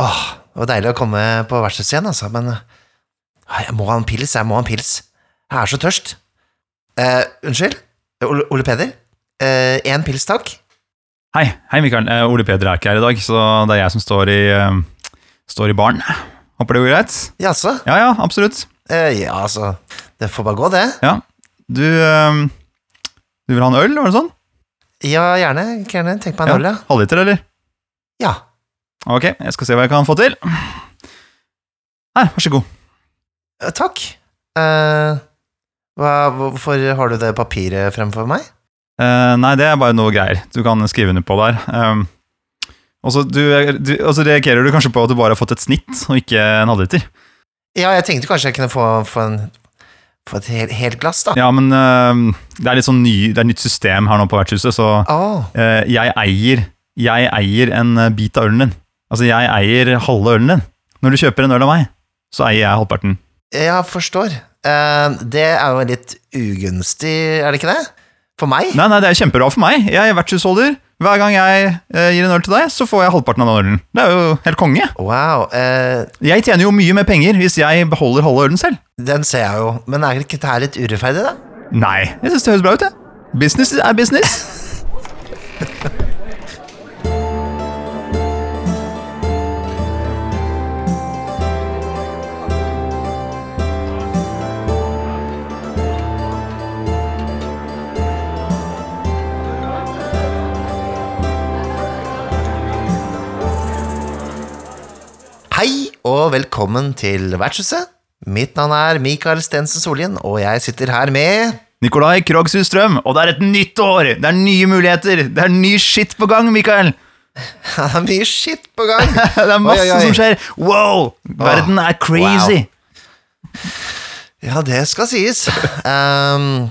Åh, det var deilig å komme på vertshuset igjen, altså, men ah, jeg må ha en pils, jeg må ha en pils. Jeg er så tørst. Eh, unnskyld? Ole, Ole Peder? Eh, en pils, takk. Hei, hei Mikael. Eh, Ole Peder er ikke her i dag, så det er jeg som står i, eh, står i baren. Håper det går greit? Jaså? Ja, ja, absolutt. Eh, ja, altså, det får bare gå, det. Ja. Du, eh, du vil ha en øl, var det sånn? Ja, gjerne. Gjerne. Tenk meg en øl, ja. Halvliter, eller? Ja. Ok, jeg skal se hva jeg kan få til. Her, vær så god. Eh, Takk. Uh, hva, hvorfor har du det papiret fremfor meg? Uh, nei, det er bare noe greier. Du kan skrive under på der. Um, og så reagerer du kanskje på at du bare har fått et snitt, og ikke en halvliter. Ja, jeg tenkte kanskje jeg kunne få, få, en, få et helt, helt glass, da. Ja, men uh, det er litt sånn ny, det er nytt system her nå på vertshuset, så oh. jeg eier Jeg eier en bit av ølen din. Altså, jeg eier halve ølen din. Når du kjøper en øl av meg, så eier jeg halvparten. jeg forstår. Eh, det er jo litt ugunstig, er det ikke det? For meg? Nei, nei, det er kjempebra for meg. Jeg er vertshusholder. Hver gang jeg eh, gir en øl til deg, så får jeg halvparten av den ølen. Det er jo helt konge. Wow. eh, Jeg tjener jo mye mer penger hvis jeg beholder halve ølen selv. den ser jeg jo. Men er ikke dette litt urettferdig, da? Nei, jeg syns det høres bra ut, jeg. Business er business. Hei og velkommen til Vertshuset. Mitt navn er Mikael Stensen Solien, og jeg sitter her med Nikolai Krogshus Strøm, og det er et nytt år! Det er nye muligheter! Det er ny shit på gang, Mikael! Ja, Det er mye skitt på gang. Det er masse Oi, oi, oi. som skjer! Wow! Verden er crazy! Ja, det skal sies. Um,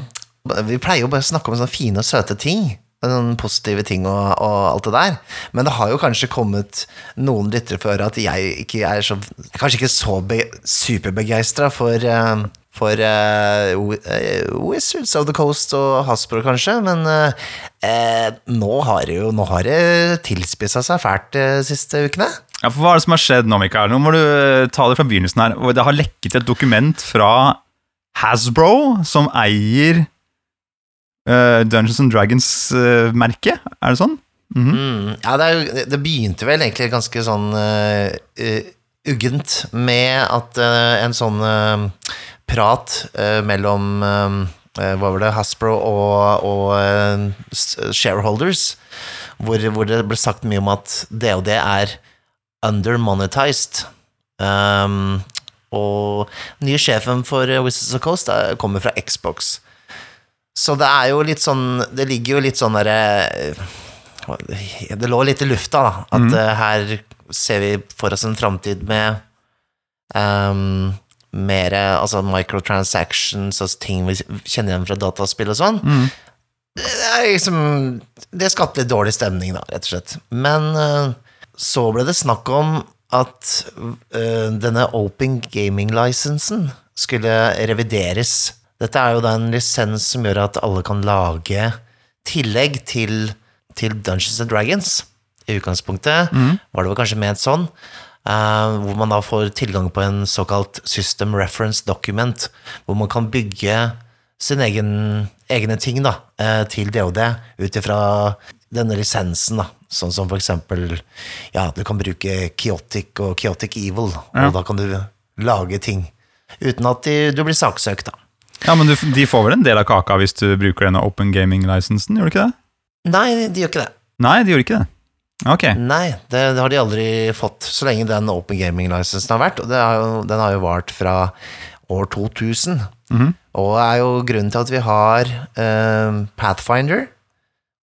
vi pleier jo bare å snakke om sånne fine og søte ting. Sånne positive ting og, og alt det der. Men det har jo kanskje kommet noen lyttere før at jeg ikke er så Kanskje ikke så be, superbegeistra for, uh, for uh, Wizards of the Coast og Hasbro, kanskje. Men uh, nå har det jo nå har det tilspissa seg fælt de siste ukene. Ja, for Hva er det som har skjedd nå, Mikael? Nå må du ta det fra begynnelsen her. Det har lekket et dokument fra Hasbro, som eier eh, Dungeons and Dragons-merket. er det sånn? Mhm. Mm, ja, det, er det begynte vel egentlig ganske sånn eh, eh, uggent med at eh, en sånn eh, prat eh, mellom eh, eh, hva var det, Hasbro og, og eh, shareholders, hvor, hvor det ble sagt mye om at DOD er undermonetized. Um, og nye sjefen for eh, Wizards of Coast eh, kommer fra Xbox. Så det er jo litt sånn Det ligger jo litt sånn derre det lå litt i lufta, da. At mm. her ser vi for oss en framtid med um, mer altså microtransactions og ting vi kjenner igjen fra dataspill og sånn. Det er liksom Det skapte litt dårlig stemning, da, rett og slett. Men uh, så ble det snakk om at uh, denne Open Gaming-lisensen skulle revideres. Dette er jo da en lisens som gjør at alle kan lage tillegg til, til Dungeons and Dragons. I utgangspunktet var det vel kanskje ment sånn, Uh, hvor man da får tilgang på en såkalt System Reference Document, hvor man kan bygge sin egen, egne ting da, uh, til DOD ut ifra denne lisensen. da, Sånn som for eksempel Ja, du kan bruke Chaotic og Chaotic Evil, Ja. og da kan du lage ting uten at de, du blir saksøkt, da. Ja, men du, De får vel en del av kaka hvis du bruker denne Open Gaming-lisensen, gjør du ikke det? Nei, de gjør ikke det. Nei, de gjorde ikke det. Ok. Nei, det, det har de aldri fått, så lenge den Open Gaming-lisensen har vært. Og det har jo, den har jo vart fra år 2000. Mhm. Og er jo grunnen til at vi har eh, Pathfinder,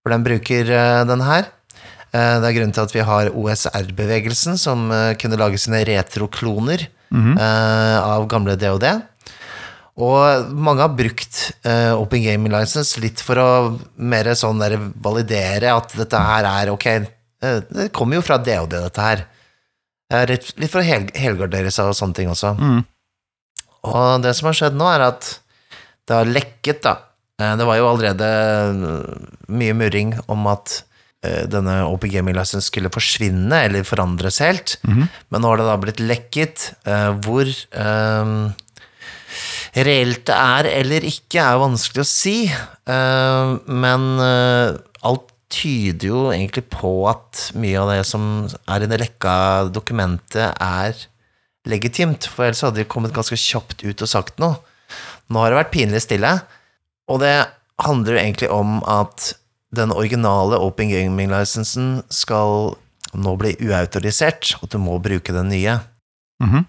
for den bruker eh, den her. Eh, det er grunnen til at vi har OSR-bevegelsen, som kunne lage sine retrokloner Mhm. eh, av gamle DOD. Og mange har brukt uh, Open Gaming License litt for å mer sånn der validere at dette her er ok. eh, det kommer jo fra DOD, dette her. Litt, litt for å hel, helgardere seg og sånne ting også. Mm. Og det som har skjedd nå, er at det har lekket, da. Eh, Det var jo allerede mye murring om at denne Open Gaming License skulle forsvinne eller forandres helt. Men nå har det da blitt lekket. hvor eh, reelt det er eller ikke, er vanskelig å si. Eh, men eh, alt tyder jo egentlig på at mye av det som er i det lekka dokumentet, er legitimt. For ellers hadde de kommet ganske kjapt ut og sagt noe. Nå har det vært pinlig stille, og det handler jo egentlig om at den originale Open Gaming-lisensen skal nå bli uautorisert, og du må bruke den nye. Mm -hmm.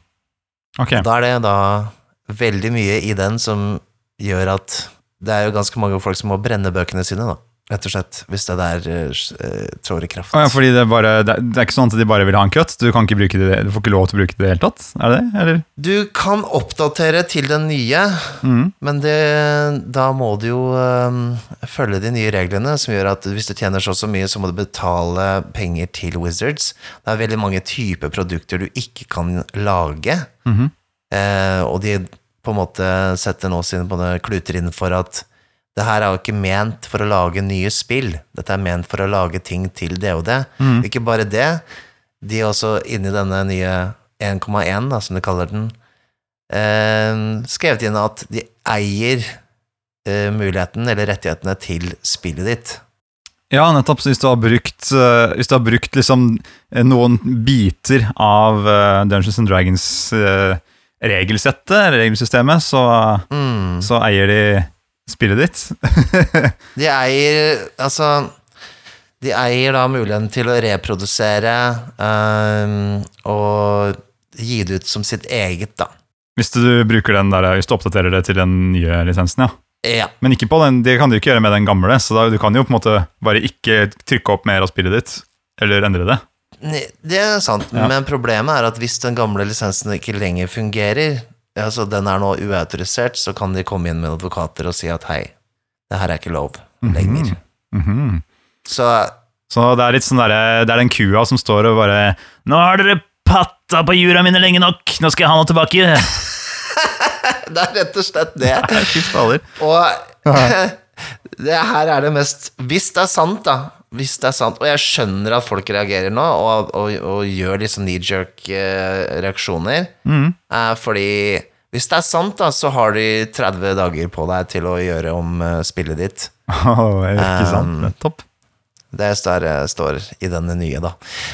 okay. Da er det da veldig mye i den som gjør at det er jo ganske mange folk som må brenne bøkene sine, da. Rett og slett, hvis det der uh, trår i kraft. Ja, fordi det, er bare, det, er, det er ikke sånn at de bare vil ha en cut? Du, kan ikke bruke det, du får ikke lov til å bruke det i det hele tatt? Er det det, eller? Du kan oppdatere til den nye, mm. men det, da må du jo um, følge de nye reglene, som gjør at hvis du tjener så og så mye, så må du betale penger til Wizards. Det er veldig mange typer produkter du ikke kan lage, Mhm. Eh, og de på en måte setter nå sine kluter inn for at det her er jo ikke ment for å lage nye spill. Dette er ment for å lage ting til og det. Ikke bare det, de er også inni denne nye 1,1, som de kaller den, eh, skrevet inn at de eier eh, muligheten eller rettighetene til spillet ditt. Ja, nettopp. Så hvis du har brukt, eh, hvis du har brukt liksom eh, noen biter av eh, Dungeons and Dragons uh, regelsettet, eller regelsystemet, så, Mm. så eier de spillet ditt. De eier Altså De eier da muligheten til å reprodusere um, og gi det ut som sitt eget, da. hvis du bruker den der, hvis du oppdaterer det til den nye lisensen, ja. Ja. Men ikke på den, det kan du ikke gjøre med den gamle, så da, du kan jo på en måte bare ikke trykke opp mer av spillet ditt, eller endre det. Det er sant, Ja. men problemet er at hvis den gamle lisensen ikke lenger fungerer, altså den er nå uautorisert, så kan de komme inn med advokater og si at hei, det her er ikke lov lenger. Mhm. Så Så det er litt sånn der, det er den kua som står og bare Nå har dere patta på jura mine lenge nok, nå skal jeg ha noe tilbake. det er rett og slett det. Fy fader. Og det her er det mest Hvis det er sant, da. Hvis det er sant, Og jeg skjønner at folk reagerer nå, og, og, og gjør disse knee-jerk-reaksjoner. Eh, fordi hvis det er sant, da, så har de 30 dager på deg til å gjøre om eh, spillet ditt. Åh, ikke sant? Um, Topp. Det står, står i denne nye, da.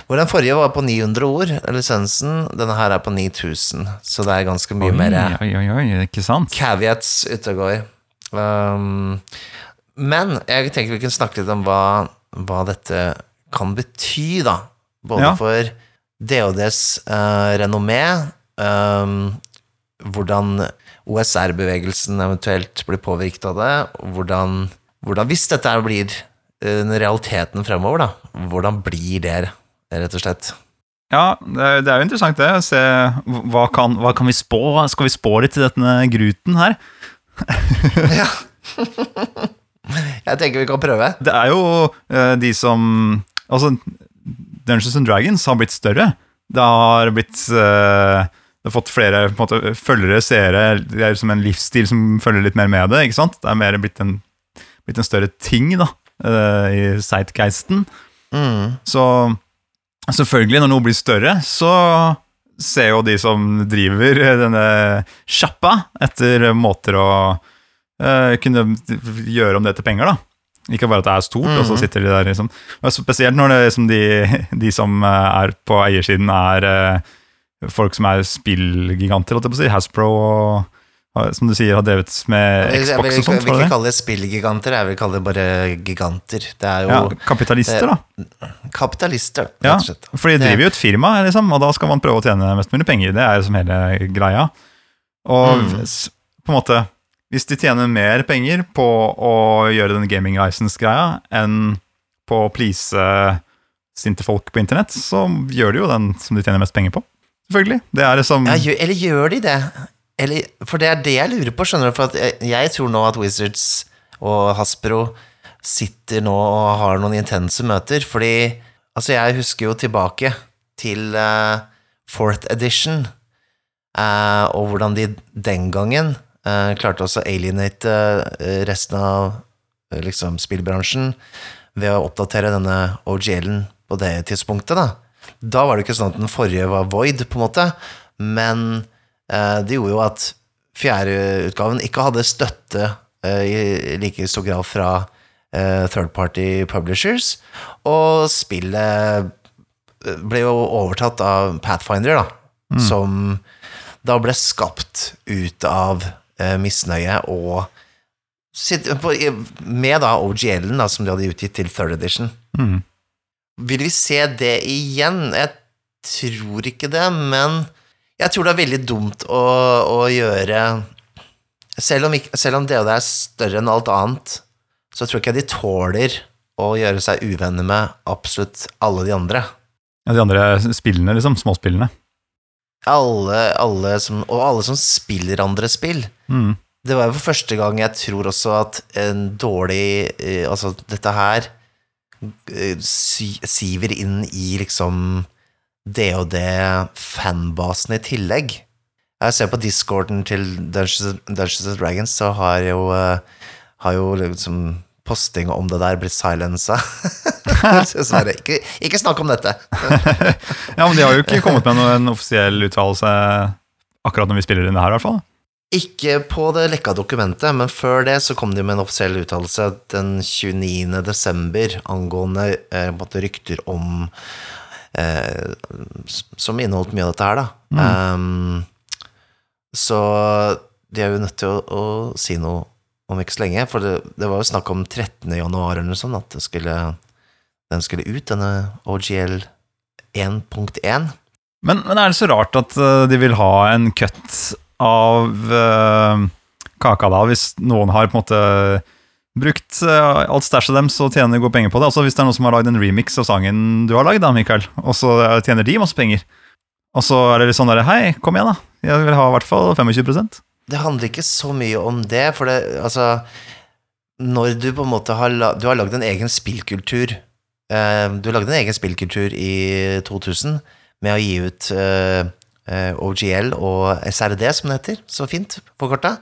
Hvor den forrige var på 900 ord, lisensen. Denne her er på 9000, så det er ganske mye Oi, mer eh, oi, oi, ikke sant? caveats ute og går. Um, men jeg tenker vi kan snakke litt om hva, hva dette kan bety, da. Både Ja. for DODs uh, renommé, um, hvordan OSR-bevegelsen eventuelt blir påvirket av det, hvordan, hvordan Hvis dette blir uh, realiteten fremover, da, hvordan blir det, rett og slett? Ja, det er, jo interessant det, se hva kan, hva kan vi spå? Skal vi spå litt til denne gruten her? ja. jeg tenker vi kan prøve. Det er jo uh, de som Altså, Dungeons and Dragons har blitt større. Det har blitt uh, Det har fått flere måte, følgere, seere. Det er som en livsstil som følger litt mer med det. ikke sant? Det er mer blitt en, blitt en større ting da, uh, i sightgeisten. Mm. Så selvfølgelig, når noe blir større, så ser jo de som driver denne sjappa, etter måter å eh, kunne gjøre om det til penger, da. Ikke bare at det er stort, og så sitter de der liksom Spesielt når det liksom de, de som eh, er på eiersiden, er eh, folk som er spillgiganter, holdt jeg på å si. Hasbro og som du sier, har drevet med Xbox og jeg vil det ikke det? kalle det spillgiganter, jeg vil kalle det bare giganter. Det er jo Ja, kapitalister, da. kapitalister, rett og slett. for de driver jo et firma, liksom, og da skal man prøve å tjene mest mulig penger. Det er liksom som hele greia. Og Mm. på en måte Hvis de tjener mer penger på å gjøre den gaming license-greia enn på å please sinte folk på internett, så gjør de jo den som de tjener mest penger på. Selvfølgelig. Det er liksom Ja, gjør, eller gjør de det? Eller, for det er det jeg lurer på, skjønner du. For jeg, jeg tror nå at Wizards og Hasbro sitter nå og har noen intense møter, fordi Altså, jeg husker jo tilbake til uh, fourth edition, uh, og hvordan de den gangen eh, klarte også å alienate eh, resten av eh, liksom spillbransjen ved å oppdatere denne OGL-en på det tidspunktet. Da. Da var det ikke sånn at den forrige var void, på en måte, men eh, det gjorde jo at fjerdeutgaven ikke hadde støtte eh, i like stor grad fra eh, third party publishers, og spillet eh, ble jo overtatt av Pathfinder, da, som da ble skapt ut av eh, misnøye og med da OGL-en som de hadde utgitt til third edition. Mm. Vil vi se det igjen? Jeg tror ikke det, men jeg tror det er veldig dumt å, å gjøre selv om, ikke, selv om DOD er større enn alt annet, så tror jeg ikke de tåler å gjøre seg uvenner med absolutt alle de andre. Ja, de andre spillene, liksom. Småspillene. Alle, alle som, og alle som spiller andre spill. Mm. Det var jo for første gang jeg tror også at en dårlig eh, Altså, dette her eh, siver inn i liksom DOD-fanbasen i tillegg. Jeg ser på discorden til Dungeons, Dungeons and Dragons, så har jo, eh, har jo liksom posting om det der blir silensa. Dessverre. Ikke, ikke snakk om dette. Ja, men de har jo ikke kommet med noen offisiell uttalelse akkurat når vi spiller inn det her, i hvert fall. Ikke på det lekka dokumentet, men før det så kom de med en offisiell uttalelse den 29. desember angående eh, rykter om eh, Som inneholdt mye av dette her, da. Um, så de er jo nødt til å, å si noe om ikke så lenge, for det, det var jo snakk om 13. januar eller noe sånt, at skulle, den skulle ut, denne OGL 1.1. Men, men er det så rart at eh, de vil ha en cut av eh, kaka da, hvis noen har på en måte brukt uh, alt stæsjet deres og tjener gode penger på det? Altså Hvis det er noen som har lagd en remix av sangen du har lagd, da, Mikael, og så tjener de masse penger, og så er det litt sånn der Hei, kom igjen, da. Jeg vil ha i hvert fall 25 Det handler ikke så mye om det, for det, altså Når du på en måte har, la, du har lagd en egen spillkultur Uh, Du lagde en egen spillkultur i 2000 med å gi ut uh, eh, OGL og SRD, som det heter, så fint på korta.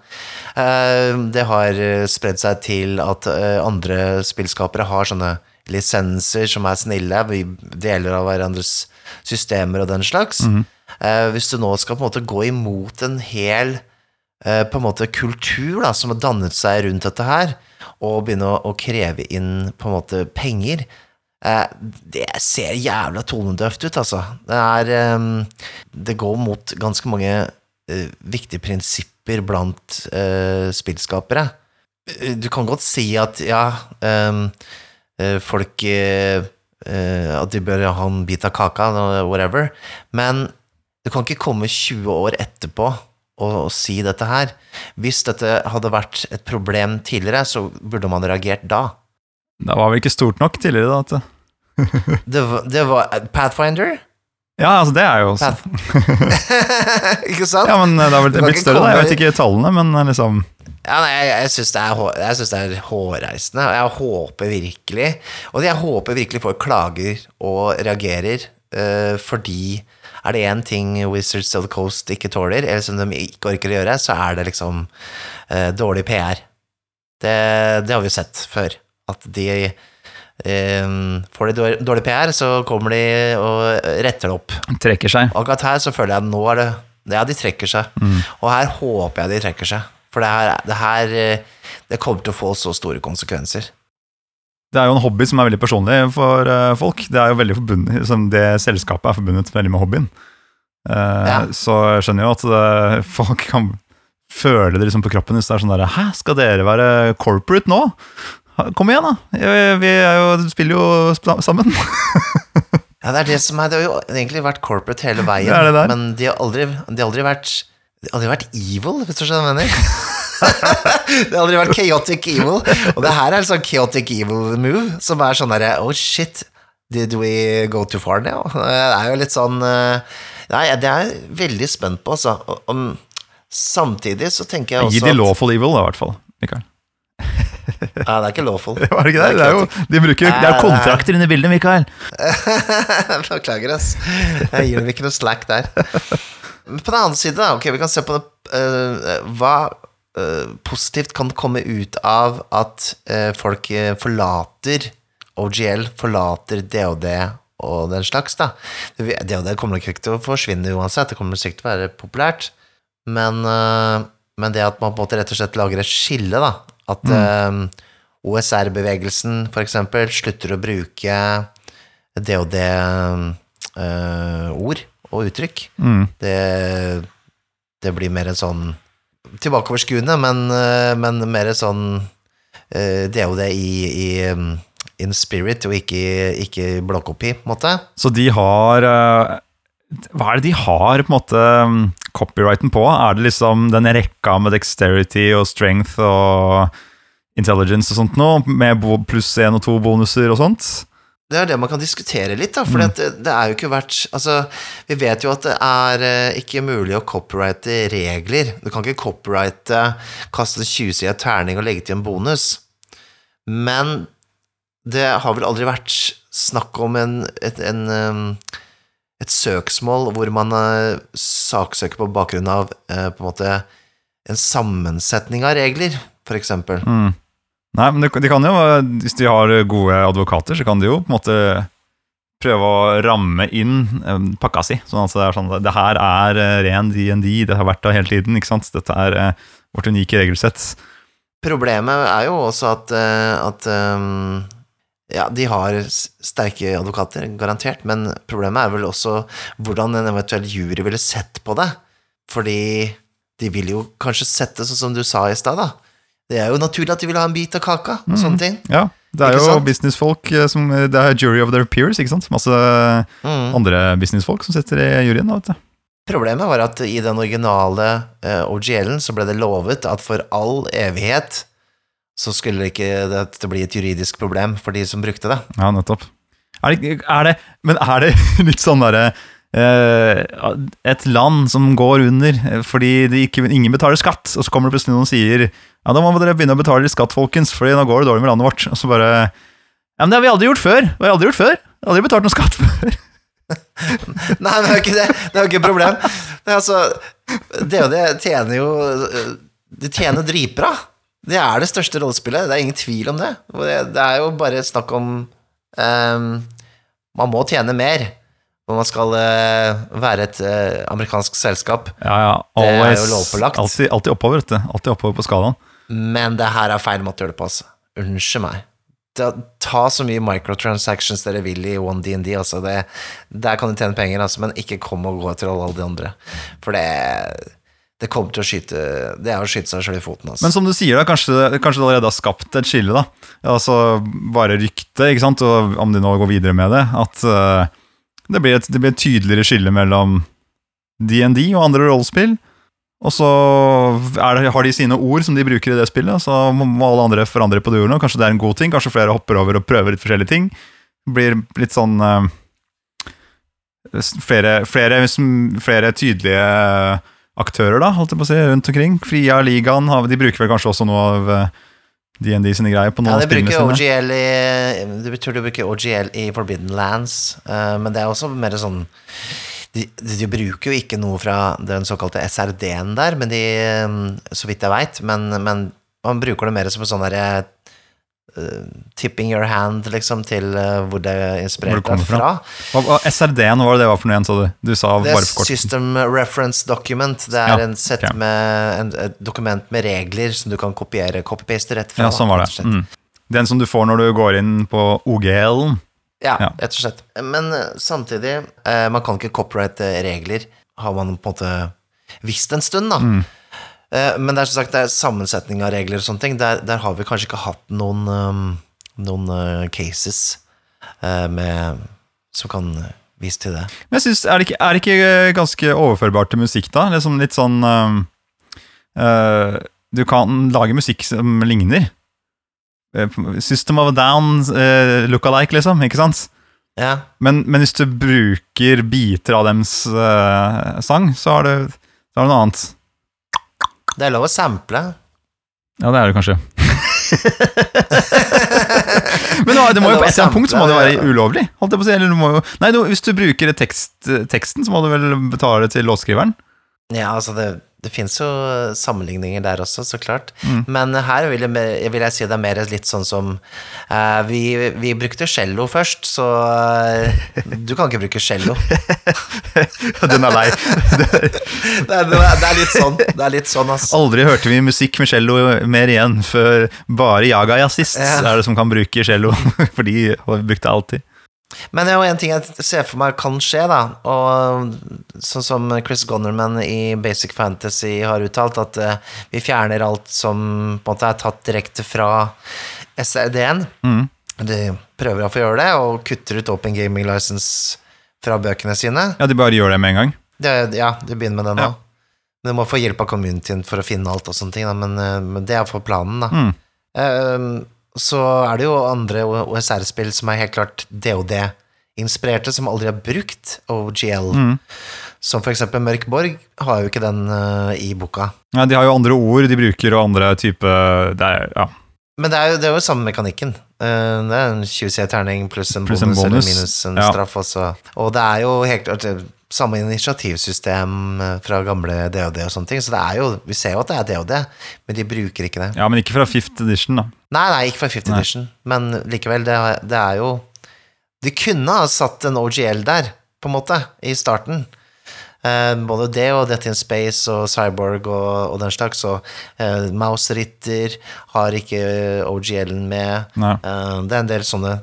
Eh, det har eh, spredd seg til at eh, andre spillskapere har sånne lisenser som er snille, vi deler av hverandres systemer og den slags. Eh, hvis du nå skal på en måte gå imot en hel eh, på en måte kultur da, som har dannet seg rundt dette her, og begynne å, å kreve inn på en måte penger, eh, det ser jævla tonedøft ut, altså. Det er eh, Det går mot ganske mange eh, viktige prinsipper blant eh, spillskapere. Eh, Du kan godt si at ja, eh, eh, folk eh, eh, At de bør ha en bit av kaka, whatever, men du kan ikke komme 20 år etterpå og si dette her. Hvis dette hadde vært et problem tidligere, så burde man reagert da. Det var vel ikke stort nok tidligere, da. Det... Det, var- det var Pathfinder? Ja, altså, det er jo også ikke sant? Ja, men det har vel blitt større, da. Jeg vet ikke tallene, men liksom Ja, nei, jeg, jeg syns det, er det er hårreisende, og jeg håper virkelig Og jeg håper virkelig folk klager og reagerer, uh, fordi er det én ting Wizards of the Coast ikke tåler, eller som de ikke orker å gjøre, så er det liksom uh, dårlig PR. Det, det har vi jo sett før, at de um, Får de dårlig, PR, så kommer de og retter det opp. trekker seg. Akkurat her så føler jeg at nå er det Ja, de trekker seg. Og her håper jeg de trekker seg. For det her, det her eh, Det kommer til å få så store konsekvenser. Det er jo en hobby som er veldig personlig for eh, folk. Det er jo veldig forbundet, liksom det selskapet er forbundet veldig med hobbyen. Eh, Ja. Så jeg skjønner jo at det, folk kan føle det liksom på kroppen hvis det er sånn der Hæ, skal dere være corporate nå? Kom igjen, da! Vi- jo, spiller jo sammen. Ja, det er det som er Det har jo egentlig vært corporate hele veien, Det det men de har aldri, de har aldri vært de har aldri vært evil, hvis du skjønner hva jeg mener. det har aldri vært chaotic evil. Og det her er en sånn chaotic evil move, som er sånn derre Oh shit, did we go too far now? Det er jo litt sånn eh, Nei, det er jeg veldig spent på, altså. Om, samtidig så tenker jeg også Gi de lawful evil, da, i hvert fall. Mikael. Nei, det er ikke lawful. Det ikke det? Det er jo, de bruker, det er kontrakter inne i bildet, Mikael. Beklager, ass. Jeg gir dem ikke noe slack der. Men på den annen side, da, ok, vi kan se på det uh, Hva positivt kan komme ut av at eh, folk eh, forlater OGL forlater DOD og den slags, da. DOD kommer nok ikke til å forsvinne uansett, det kommer sikkert til å være populært, men, eh, men det at man på en måte rett og slett lager et skille, da, at eh, OSR-bevegelsen for eksempel slutter å bruke DOD-ord eh, og uttrykk, Mm. det, det blir mer en sånn tilbakeoverskuende, men, eh, men mer sånn Det er jo det i, i um, in spirit, og ikke, ikke blåkopi, på en måte. Så de har eh, Hva er det de har på en måte copyrighten på? Er det liksom den rekka med dexterity og strength og intelligence og sånt nå, med pluss én og to bonuser og sånt? Det er det man kan diskutere litt, da, for det, det er jo ikke vært Altså, vi vet jo at det er eh, ikke mulig å copyrighte regler. Du kan ikke copyrighte kaste en tjuvsida terning og legge til en bonus. Men det har vel aldri vært snakk om en, et, en, um, et søksmål hvor man eh, saksøker på bakgrunn av eh, på en måte en sammensetning av regler, for eksempel. Mm. Nei, men de, kan jo, hvis de har gode advokater, så kan de jo på en måte prøve å ramme inn eh, pakka si. Sånn at det er sånn Det her er eh, ren DND, det har vært det hele tiden. ikke sant? Dette er eh, vårt unike regelsett. Problemet er jo også at, at um, ja, de har sterke advokater, garantert, men problemet er vel også hvordan en eventuell jury ville sett på det. Fordi de vil jo kanskje sette sånn som du sa i stad, da. Det er jo naturlig at de vil ha en bit av kaka og sånne ting. Ja, det er Ikke jo businessfolk eh, som Det er jury of their peers, ikke sant? Masse Mm. andre businessfolk som sitter i juryen. vet du. Problemet var at i den originale uh, OGL-en så ble det lovet at for all evighet så skulle ikke dette bli et juridisk problem for de som brukte det. Ja, nettopp. Er det, er det, men er det litt sånn derre eh, Et land som går under eh, fordi ikke, ingen betaler skatt, og så kommer det plutselig noen og sier Ja, da må dere begynne å betale skatt, folkens, Fordi nå går det dårlig med landet vårt. Og så bare Ja, men det har vi aldri gjort før! Det har vi aldri gjort før! Aldri betalt noen skatt før. Nei, det er jo ikke det. Det er jo ikke et problem. Det altså, det det tjener jo Det tjener dritbra. Det er det største rollespillet, det er ingen tvil om. Det, det er jo bare snakk om um, Man må tjene mer når man skal eh, være et eh, amerikansk selskap, Ja, ja, Det er jo lovpålagt. Alltid, alltid oppover, vet du. Alltid oppover på skalaen. men det her er feil måte å gjøre det på, altså. Unnskyld meg. Ta, ta så mye microtransactions dere vil i One DND, altså. Det, der kan du tjene penger, altså, men ikke kom og gå etter alle de andre. For det det kommer til å skyte Det er å skyte seg selv i foten, altså. Men som du sier, da, kanskje, kanskje det allerede har skapt et skille. da Altså Bare rykte, ikke sant, og om de nå går videre med det. At eh, det, blir et, det blir et tydeligere skille mellom DND og andre rollespill. Og så det, har de sine ord som de bruker i det spillet, så må, alle andre forandre på de ordene. Kanskje det er en god ting, kanskje flere hopper over og prøver litt forskjellige ting. Blir litt sånn uh, flere, flere, flere tydelige aktører, da, holdt jeg på å si, rundt omkring. Fria ligaen, de bruker vel kanskje også noe av eh, DND sine greier på noen ja, av spillene sine. I du betyr de bruker OGL i Forbidden Lands, uh, men det er også mer sånn de, de bruker jo ikke noe fra den såkalte SRD-en der, men de, eh, så vidt jeg veit, men, men man bruker det mer som en sånn derre eh, tipping your hand, liksom, til eh, hvor det er deg fra. fra. SRD-en, hva var det det var for noe igjen, sa du? Du sa Det er. System Reference Document. Det er Ja, en sett okay. med en, et dokument med regler som du kan kopiere, copy-paste rett fra. Ja, sånn var det. Mm. Den som du får når du går inn på OGL-en. Ja, Ja. rett og slett. Men eh, samtidig, eh, man kan ikke copyrighte regler, har man på en måte visst en stund, da. Mm. Eh, men det er som sagt det er sammensetning av regler og sånne ting. Der, der har vi kanskje ikke hatt noen, um, noen eh, cases eh, med, som kan vise til det. Men jeg synes, er, det ikke, er det ikke ganske overførbart til musikk, da? Liksom litt sånn uh, Du kan lage musikk som ligner. System of a Down, uh, look-alike, liksom. Ikke sant? Ja, Men, men hvis du bruker biter av dems uh, sang, så har du, så har du noe annet. Det er lov å sample. Ja, det er det kanskje. Men det må jo på et eller annet punkt så må det være ulovlig. Holdt jeg på å si. Eller du må jo, nei, du, hvis du bruker tekst, teksten, så må du vel betale til låtskriveren? Ja, altså det, det fins jo sammenligninger der også, så klart. Mm. Men her vil jeg, vil jeg si det er mer litt sånn som uh, vi, vi brukte cello først, så uh, du kan ikke bruke cello. Den er lei. Det er, det er, litt sånn. Det er litt sånn, altså. Aldri hørte vi musikk med cello mer igjen, før bare Jaga Jazzist Ja. er det som kan bruke cello. For de brukte alltid. Men det er jo en ting jeg ser for meg kan skje, da. Og sånn som Chris Gonnerman i Basic Fantasy har uttalt, at uh, vi fjerner alt som på en måte er tatt direkte fra SRD-en. Mm. De prøver å få gjøre det, og kutter ut Open Gaming License fra bøkene sine. Ja, de bare gjør det med en gang. Det, ja, de begynner med det nå. Ja. Du må få hjelp av communityen for å finne alt og sånne ting, da. Men, eh, men det er for planen, da. Mm. Ehm, så er det jo andre OSR-spill som er helt klart DOD-inspirerte, som aldri har brukt OGL. Mm. Som for eksempel Mørk Borg har jo ikke den uh, i boka. Ja, de har jo andre ord de bruker, og andre type det er, ja. Men det er jo, det er jo samme mekanikken. Uh, det er en 20C-terning pluss en plus bonus, en bonus. eller minus en Ja. straff også. Og det er jo helt klart eh, samme initiativsystem eh, fra gamle DOD og sånne ting, så det er jo, vi ser jo at det er DOD, men de bruker ikke det. ja, men ikke fra fifth edition, da. Nei, nei, ikke fra 50 Nei. edition, men likevel, det, det er jo De kunne ha satt en OGL der, på en måte, i starten. Eh, både det og Death in Space og Cyborg og, og den slags, og eh, Mouse Ritter har ikke OGL-en med. Eh, det er en del sånne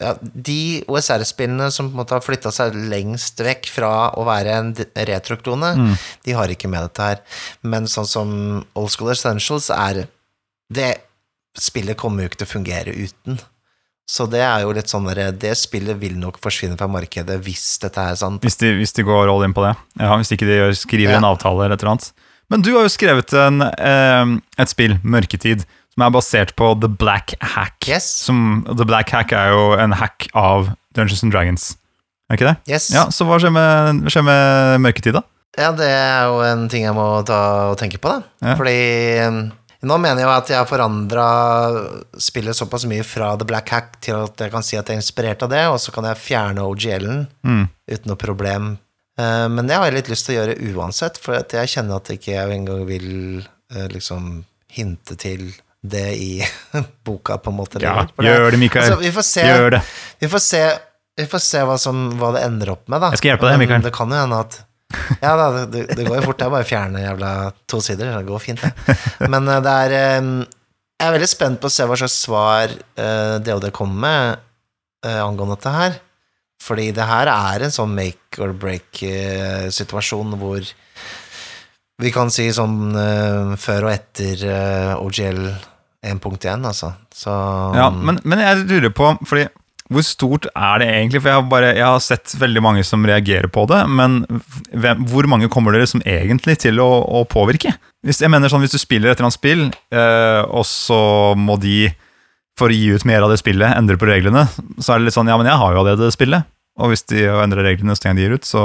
ja, De OSR-spillene som på en måte har flytta seg lengst vekk fra å være en retroklone, Mm. de har ikke med dette her. Men sånn som Old School Essentials er Det spillet kommer jo ikke til å fungere uten. Så det er jo litt sånn Det spillet vil nok forsvinne fra markedet hvis dette er sant. Hvis de, hvis de går all in på det. Ja, Hvis ikke de skriver Ja. en avtale eller et eller annet. Men du har jo skrevet en, eh, et spill, Mørketid, som er basert på The Black Hack. Yes. Som, The Black Hack er jo en hack av Dungeons and Dragons. Er ikke det? Yes. Ja, Så hva skjer med, skjer med Mørketid, da? Ja, det er jo en ting jeg må ta og tenke på, da. Ja. Fordi um, nå mener jeg at jeg har forandra spillet såpass mye fra The Black Hack til at jeg kan si at jeg er inspirert av det, og så kan jeg fjerne OGL-en Mm. uten noe problem. Eh, Men det har jeg litt lyst til å gjøre uansett, for jeg kjenner at ikke jeg engang vil eh, liksom hinte til det i boka, på en måte. Ja, det, gjør det, Mikael. Altså, vi får se, Gjør det. vi får se, vi får se hva, som, hva det ender opp med, da. Jeg skal hjelpe deg, Men Mikael. Det kan jo hende at Ja da, det, det går jo fort. Det er bare å fjerne jævla to sider. Det går fint, det. Men eh, det er eh, Jeg er veldig spent på å se hva slags svar eh, DOD kommer med eh, angående dette her. Fordi det her er en sånn make or break-situasjon hvor vi kan si sånn eh, før og etter eh, OGL 1.1, altså. Så Ja, men, men jeg lurer på, fordi hvor stort er det egentlig? For jeg har, bare, jeg har sett veldig mange som reagerer på det, men hvem, hvor mange kommer dere som egentlig til å, å påvirke? Hvis, jeg mener sånn, hvis du spiller et eller annet spill, eh, og så må de, for å gi ut mer av det spillet, endre på reglene, så er det litt sånn, ja, men jeg har jo allerede det spillet. Og hvis de endrer reglene så gang de gir ut, så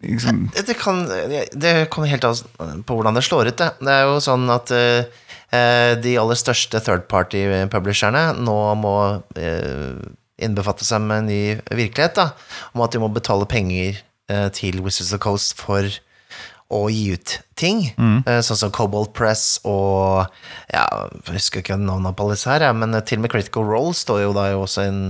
liksom, Det, det, kan, det kommer helt an på hvordan det slår ut, det. Det er jo sånn at eh, de aller største third party-publisherne nå må eh, innbefatte seg med en ny virkelighet, da, om at de må betale penger eh, til Wizards of the Coast for å gi ut ting, mm. sånn som Cobalt Press og ja, Jeg husker ikke navnet på alle disse her, men til og med Critical Role står jo da jo også en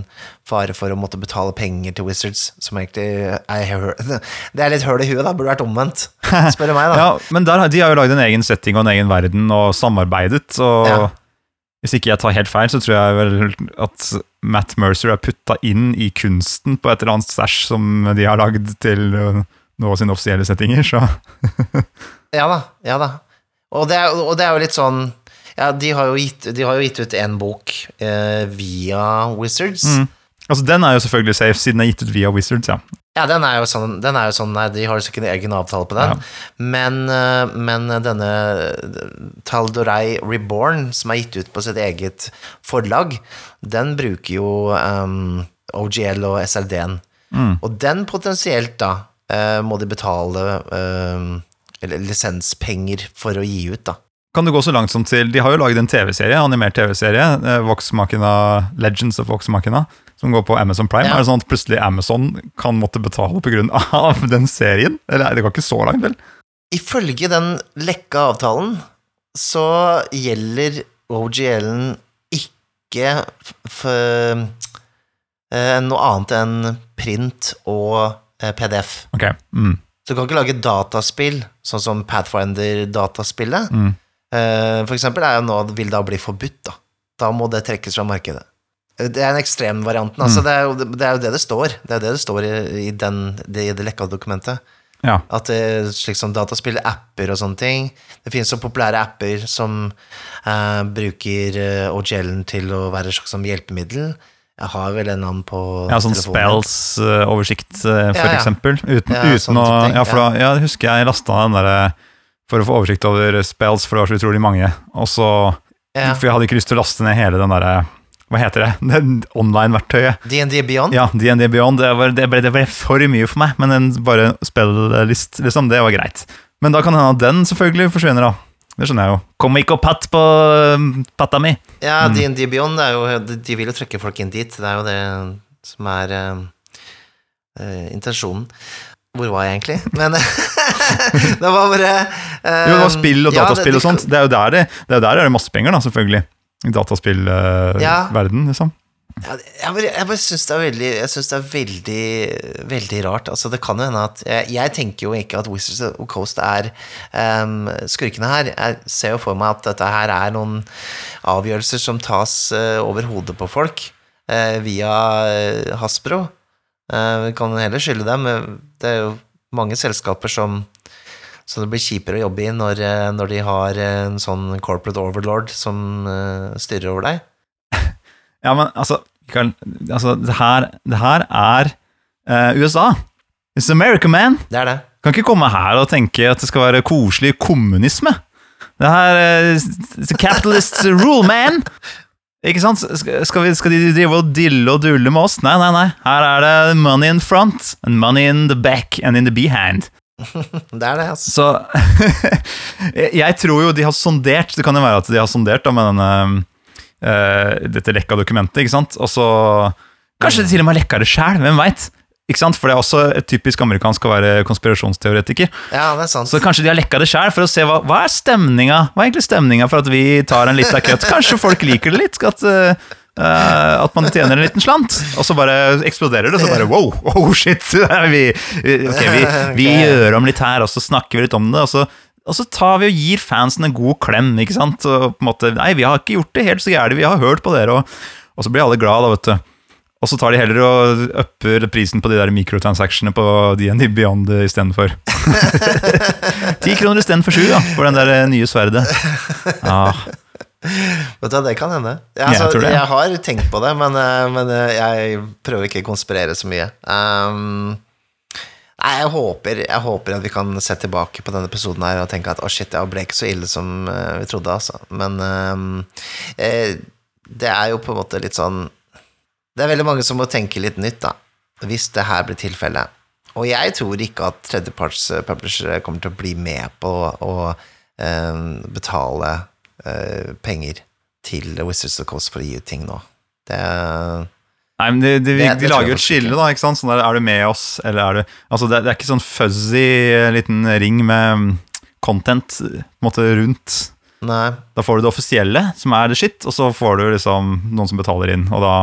fare for å måtte betale penger til Wizards, som egentlig er Det er litt høl i huet, da. Burde vært omvendt, spør du meg, da. Ja, men der, de har jo lagd en egen setting og en egen verden og samarbeidet. Og Ja. hvis ikke jeg tar helt feil, så tror jeg vel at Matt Mercer er putta inn i kunsten på et eller annet stæsj som de har lagd til av sine offisielle settinger. Så Ja da, ja da. Og det er, og det er jo litt sånn Ja, de har jo gitt, de har jo gitt ut en bok eh, via Wizards. altså Den er jo selvfølgelig safe, siden den er gitt ut via Wizards. ja. Ja, den er jo sånn, den er jo sånn Nei, de har jo ikke en egen avtale på den. Men, eh, men denne Taldorai Reborn, som er gitt ut på sitt eget forlag, den bruker jo um, OGL og SRD-en. Og den potensielt, da, må de betale eh, lisenspenger for å gi ut, da. Kan du gå så langt som til De har jo laget en TV-serie, animert TV-serie, eh, Vox Machina, Legends of Vox Machina, som går på Amazon Prime. Ja. Er det sånn at plutselig Amazon kan måtte betale pga. den serien? Eller det går ikke så langt, vel? ifølge den lekka avtalen så gjelder OGL-en ikke f- f- eh, noe annet enn print og eh, PDF. Okay. Mm. Så du kan ikke lage dataspill, sånn som Pathfinder-dataspillet. Mm. Eh, For eksempel er jo nå, vil da bli forbudt, da. Da må det trekkes fra markedet. Eh, Det er en ekstremvarianten, altså. Det er, jo, det er jo det det står. Det er jo det det står i, i, den, det, i det lekka dokumentet. Ja. At det, slik som dataspill, apper og sånne ting Det finnes så populære apper som eh, bruker eh, OGL-en til å være et slags hjelpemiddel. Jeg har vel en navn på ja, sånn telefonen. spells-oversikt, for Ja, ja. eksempel. Uten, Ja, uten sånn å Ja, for da, ja, husker jeg lasta den derre for å få oversikt over spells, for det var så utrolig mange. Og så. For jeg hadde ikke lyst til å laste ned hele den derre Hva heter det? Det online-verktøyet. DND Beyond? Ja, DND Beyond. Det, var, det, ble, det ble for mye for meg, men en bare spillist, liksom, det var greit. Men da kan det hende at den selvfølgelig forsvinner, da. Det skjønner jeg jo. Kom ikke og patt på um, patta mi! Ja, Mm. D&D Beyond jo de- De vil jo trekke folk inn dit. Det er jo det som er eh, eh, intensjonen. Hvor var jeg egentlig? Men det var bare eh, Jo, det var spill og ja, dataspill det- og sånt. Det er jo der det, det, er, der er masse penger, da, selvfølgelig. I Ja. dataspillverden, liksom. Jeg jeg bare syns det er veldig Jeg synes det er veldig, veldig rart. Altså, det kan jo hende at Jeg, jeg tenker jo ikke at Wizards of Coast er um, skurkene her. Jeg ser jo for meg at dette her er noen avgjørelser som tas uh, over hodet på folk uh, via eh, Hasbro. Vi kan heller skylde dem. Det er jo mange selskaper som så det blir kjipere å jobbe i når, når de har en sånn corporate overlord som styrer over deg. Ja, men altså, Mikael, altså det, her, det her er eh, USA. It's America, man! Det er det. Kan ikke komme her og tenke at det skal være koselig kommunisme. Det her eh, It's a capitalist rule, man! Ikke sant? Skal, vi, skal de drive og dille og dulle med oss? Nei, nei, nei. Her er det money in front, and money in the back and in the behind. Det er det, altså. Så jeg- tror jo de har sondert Det kan jo være at de har sondert da, med denne dette lekka dokumentet, ikke sant? Og så Kanskje de til og med lekka det sjæl, hvem veit? Ikke sant? For det er også et typisk amerikansk å være konspirasjonsteoretiker. Ja, det er sant. Så kanskje de har lekka det sjæl for å se hva, hva er stemninga Hva er egentlig stemninga for at vi tar en liten cut. Kanskje folk liker det litt. At, eh, eh, at man tjener en liten slant, og så bare eksploderer det. Og så bare wow, oh shit! vi, okay, vi, vi okay. gjør om litt her, og så snakker vi litt om det. Og så, og så tar vi og gir fansen en god klem. ikke sant? Og på en måte, Nei, vi har ikke gjort det helt så gærent, vi har hørt på dere. Og, og så blir alle glad da, vet du. Og så tar de heller og upper prisen på de der mikrotransaksjonene på DND Beyond istedenfor. Ti kroner istedenfor sju, da, for den der eh, nye sverdet. Ja. Vet du hva, det kan hende. Jeg altså, jeg. Jeg har tenkt på det, men, eh, men eh, jeg prøver ikke å konspirere så mye. Um, nei, jeg håper, jeg håper at vi kan se tilbake på denne episoden her og tenke at å shit, det ble ikke så ille som eh, vi trodde, altså. Men um, eh, det er jo på en måte litt sånn Det er veldig mange som må tenke litt nytt, da, hvis det her blir tilfellet. Og jeg tror ikke at tredjeparts-publishere kommer til å bli med på å eh, betale eh, penger til Wizards of the Coast for å gi ut ting nå. Det Nei, men de, de, Det- det de lager jo et skille, da. ikke sant? Sånn der, Er du med oss, eller er du Altså, det, det er ikke sånn fuzzy eh, liten ring med mm, content eh, på en måte rundt. Nei. Da får du det offisielle, som er det shit, og så får du liksom noen som betaler inn. Og da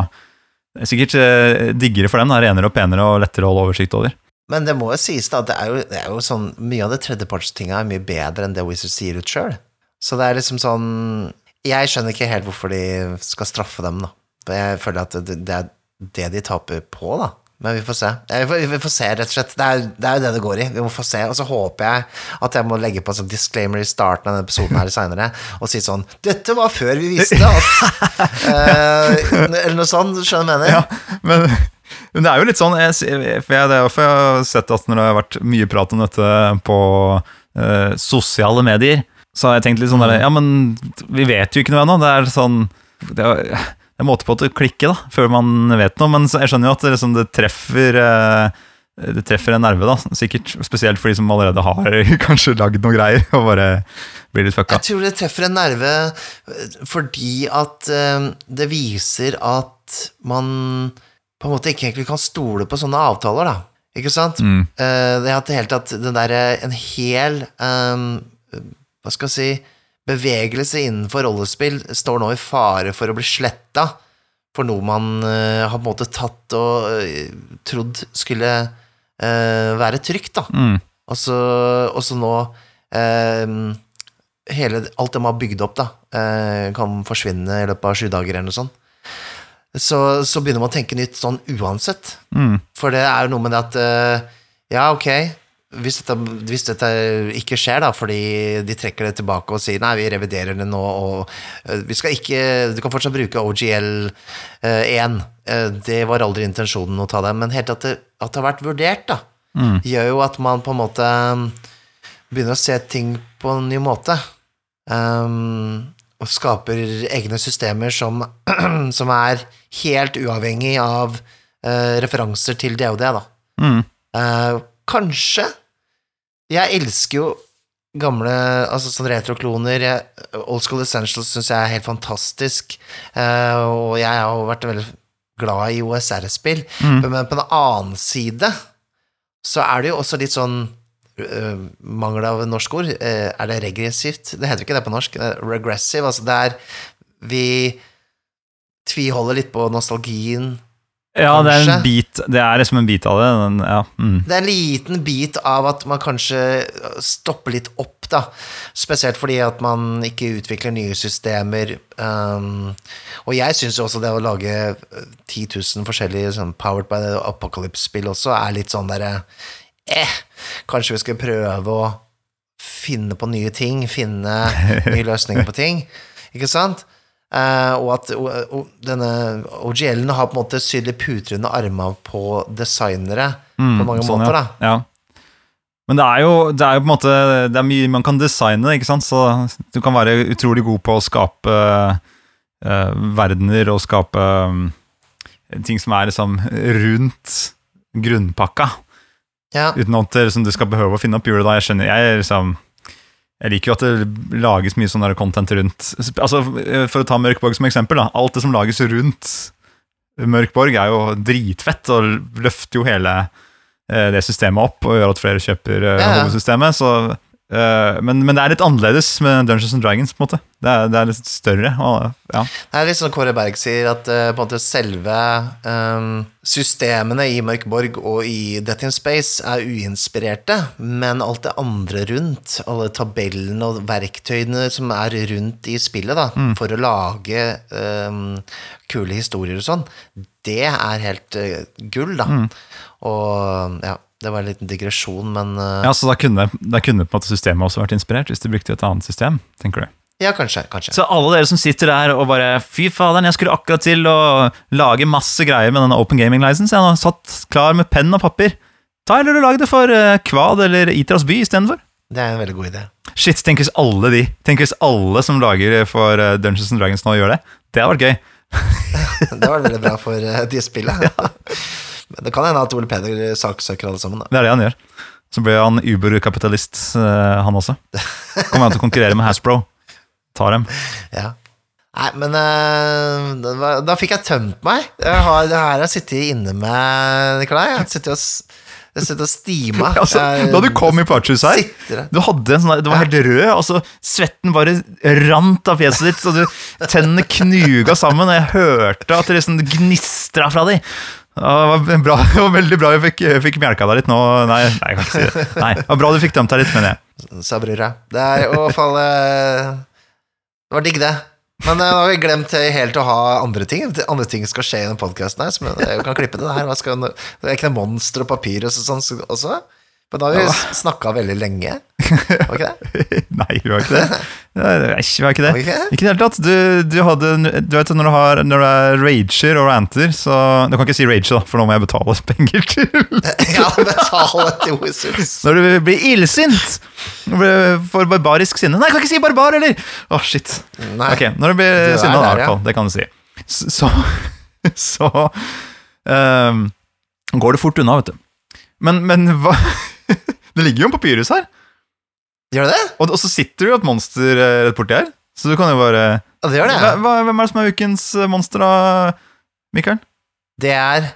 det er sikkert eh, diggere for dem. da, Renere og penere og lettere å holde oversikt over. Men det må jo sies, da, at det er jo, det er jo sånn Mye av det tredjepartstinga er mye bedre enn det Wizards sier ut sjøl. Så det er liksom sånn Jeg skjønner ikke helt hvorfor de skal straffe dem, da. Jeg føler at det, det er det de taper på, da. Men vi får se. Eh, Vi får, vi får se, rett og slett. Det er, det er jo det det går i. Vi må få se. Og så håper jeg at jeg må legge på en sånn disclaimer i starten av denne episoden her seinere og si sånn Dette var før vi visste at eh, Eller noe sånt. Skjønner du hva jeg mener? Ja, men, men det er jo litt sånn jeg, for jeg, Det er jo for jeg har sett at når det har vært mye prat om dette på eh, sosiale medier, så har jeg tenkt litt sånn der Ja, men vi vet jo ikke noe ennå. Det er sånn det er en måte på å klikke, da, før man vet noe. Men jeg skjønner jo at det, liksom, det treffer eh, det treffer en nerve, da, sikkert. Spesielt for de som allerede har kanskje lagd noe greier og bare blir litt fucka. Jeg tror det treffer en nerve eh, fordi at eh, det viser at man på en måte ikke egentlig kan stole på sånne avtaler, da. Ikke sant? Mm. Det at det hele tatt den derre en hel um, Hva skal jeg si Bevegelse innenfor rollespill står nå i fare for å bli sletta for noe man uh, har på en måte tatt og uh, trodd skulle uh, være trygt, da. Mm. Og så, og så nå hele, Alt det man har bygd opp, da, kan forsvinne i løpet av sju dager eller noe sånt. Så, så begynner man å tenke nytt sånn uansett. Mm. For det er jo noe med det at Ja, ok, hvis dette, hvis dette ikke skjer, da, fordi de trekker det tilbake og sier nei, vi reviderer det nå, og eh, vi skal ikke Du kan fortsatt bruke OGL1. Eh, det var aldri intensjonen å ta det, men helt at det, at det har vært vurdert, da, Mm. gjør jo at man på en måte begynner å se ting på en ny måte. Um, og skaper egne systemer som, som er helt uavhengig av uh, referanser til det og det, da. Mm. Eh, kanskje Jeg elsker jo gamle altså sånn retrokloner. Old School Essentials syns jeg er helt fantastisk, uh, og jeg har jo vært veldig glad i OSR-spill. Mm. Men på den annen side så er det jo også litt sånn uh, Mangel av norsk ord. Uh, er det regressivt? Det heter ikke det på norsk. regressive. Altså det er Vi tviholder litt på nostalgien. Ja, det er en bit Det er liksom en bit av det. Den, ja. Mm. Det er en liten bit av at man kanskje stopper litt opp, da. Spesielt fordi at man ikke utvikler nye systemer. Um, og jeg syns jo også det å lage 10 000 forskjellige sånn Powered by the Apocalypse-spill også er litt sånn derre eh, Kanskje vi skal prøve å finne på nye ting, finne nye løsninger på ting. Ikke sant? Eh, og at uh, denne OGL-en har på en måte sydd puter under armene på designere Mm, på mange sånn, måter, da. Ja. Men det er, jo, det er jo på en måte Det er mye man kan designe, ikke sant? så du kan være utrolig god på å skape uh, verdener og skape um, ting som er liksom rundt grunnpakka, Ja. uten at liksom, du skal behøve å finne opp hjulet. da. Jeg skjønner, jeg, liksom, jeg liker jo at det lages mye sånn content rundt Altså, For å ta Mørkborg som eksempel, da. alt det som lages rundt Mørkborg, er jo dritfett og løfter jo hele eh, det systemet opp og gjør at flere kjøper eh, Ja, ja. hovedsystemet. Så, eh, men, men det er litt annerledes med Dungeons and Dragons. på en måte Det er, det er litt større. Og, ja. Det er litt sånn Kåre Berg sier, at uh, på en måte selve um, systemene i Mørkborg og i Death in Space er uinspirerte, men alt det andre rundt, alle tabellene og verktøyene som er rundt i spillet, da, for å lage um, kule historier og sånn, det er helt uh, gull, da. Og ja, det var en liten digresjon, men uh, ja, Så da kunne, da kunne på en måte systemet også vært inspirert, hvis de brukte et annet system. tenker du ja, kanskje. kanskje. Så alle dere som sitter der og bare Fy faderen, jeg skulle akkurat til å lage masse greier med denne Open Gaming License. Jeg har satt klar med penn og papir. Ta heller og lag det for eh, Kvad eller Itras by istedenfor. Det er en veldig god idé. Shit, tenk hvis alle de Tenk hvis alle som lager for eh, Dungeons and Dragons nå gjør det. Det hadde vært gøy. Det var veldig bra for de spillene. Men det kan hende at Ole Peder saksøker alle sammen. Da. Det er det han gjør. Så blir han Uber-kapitalist, eh, han også. Kommer han til å konkurrere med Hasbro. Tar dem. Ja. Nei, men eh, da fikk jeg tømt meg. Jeg har, det her har jeg sittet inne med, Nikolai. Jeg sitter og, jeg sitter og stima. Altså, da du kom i Parchus her Sitter. Du hadde en sånn, Du var helt rød, og så svetten bare rant av fjeset ditt, så du, tennene knuga sammen, og jeg hørte at det liksom gnistra fra de. Ja, Det var, bra, det var veldig bra jeg fikk, jeg fikk melka deg litt nå. Nei, nei, jeg kan ikke si det. Nei, det var bra du fikk dømt deg litt, mener jeg. Sa brura. Det er i hvert fall eh, Det var digg, det. Men eh, nå har vi glemt helt å ha andre ting. Andre ting skal skje i den podkasten her. Jeg kan klippe det her. Skal, det er ikke noe monster og papir og sånn også. Men da har vi snakka veldig lenge. Var ikke det? Nei, vi var ikke det. Nei, var ikke det. Okay. ikke i det hele tatt. Du, du hadde Du vet når du, har, når du er rager og ranter, så Du kan ikke si rage, da, for nå må jeg betale penger til Ja, betale til Wizards. Når du blir illsint for barbarisk sinne Nei, jeg kan ikke si barbar, eller! Å, shit. Nei. okay, når du blir sinna, i hvert fall. Det kan du si. Så Så um, går det fort unna, vet du. Men, men hva Det ligger jo en papyrus her, Gjør det det? og, og så sitter det jo et monster eh, rett borti her. Så du kan jo bare Ja, det gjør det. hva, hva, Hvem er det som er ukens eh, monster, da, Mikael? Det er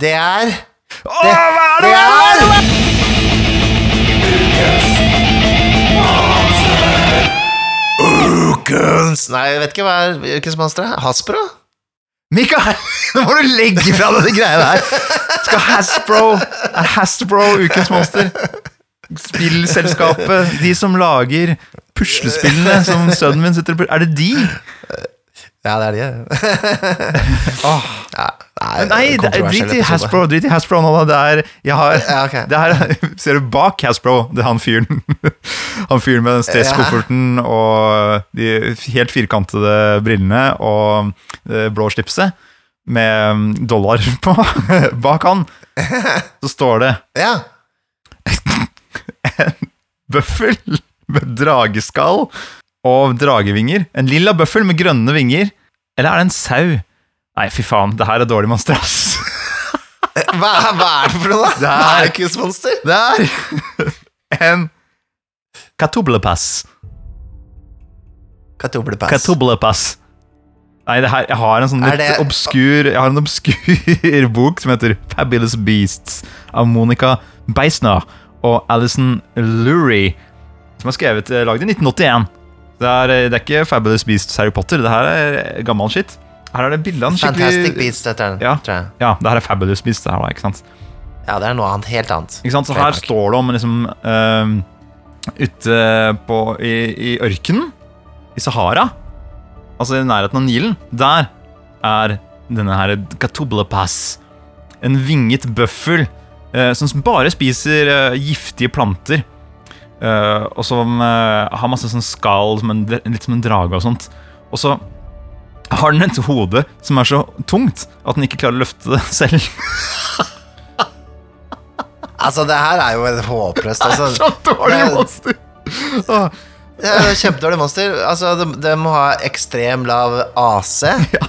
Det er Åh, hva er det? Det er Ukens Nei, jeg vet ikke hva er ukens monster er. Hasbro? Mikael, nå må du legge fra deg de greiene der. Skal Hasbro Er Hasbro ukens monster? Spillselskapet, de som lager puslespillene som sønnen min sitter og Er det de? Ja, det er de. oh. Ja, Nei, drit i. Hasbro Drit i Hasbro nå, da. Det er, jeg har, Ja, okay. det er Ser du bak Hasbro, det er han fyren Han fyren med den stresskofferten og de helt firkantede brillene og det blå slipset med mm, dollar på. Bak han så står det Ja. Bøffel med drageskall og dragevinger. En lilla bøffel med grønne vinger. Eller er det en sau? Nei, fy faen, det her er dårlig monster, ass. Hva, hva er det for noe, da? Det er- Hva er ukens monster? Det er en katublepass. Katublepass. Katublepass. Nei, det her, jeg har en sånn litt det- obskur Jeg har en obskur bok som heter Fabulous Beasts av Monica Beisner og Alison Lurie, som er skrevet eh, lagd i 1981. Det er, eh, det er ikke Fabulous Beasts Harry Potter, det her er gammel shit. Her er det bilde av en skikkelig Fantastic Beasts, dette er den, Ja. tror jeg. Ja, det her er Fabulous Beasts, det her ikke sant? Ja, det er noe annet, helt annet. Ikke sant? Så her står det om liksom uh, Ute på, i, i ørkenen, i Sahara, altså i nærheten av Nilen, der er denne her Katubla Pass. En vinget bøffel eh, som bare spiser eh, giftige planter. eh, og som eh, har masse sånn skall, som en, litt som en drage og sånt. Og så har den et hode som er så tungt at den ikke klarer å løfte det selv. Altså, det her er jo et håpløst altså, Så dårlig er- monster! Det er Kjempedårlig monster. Altså, det, det må ha ekstrem lav AC.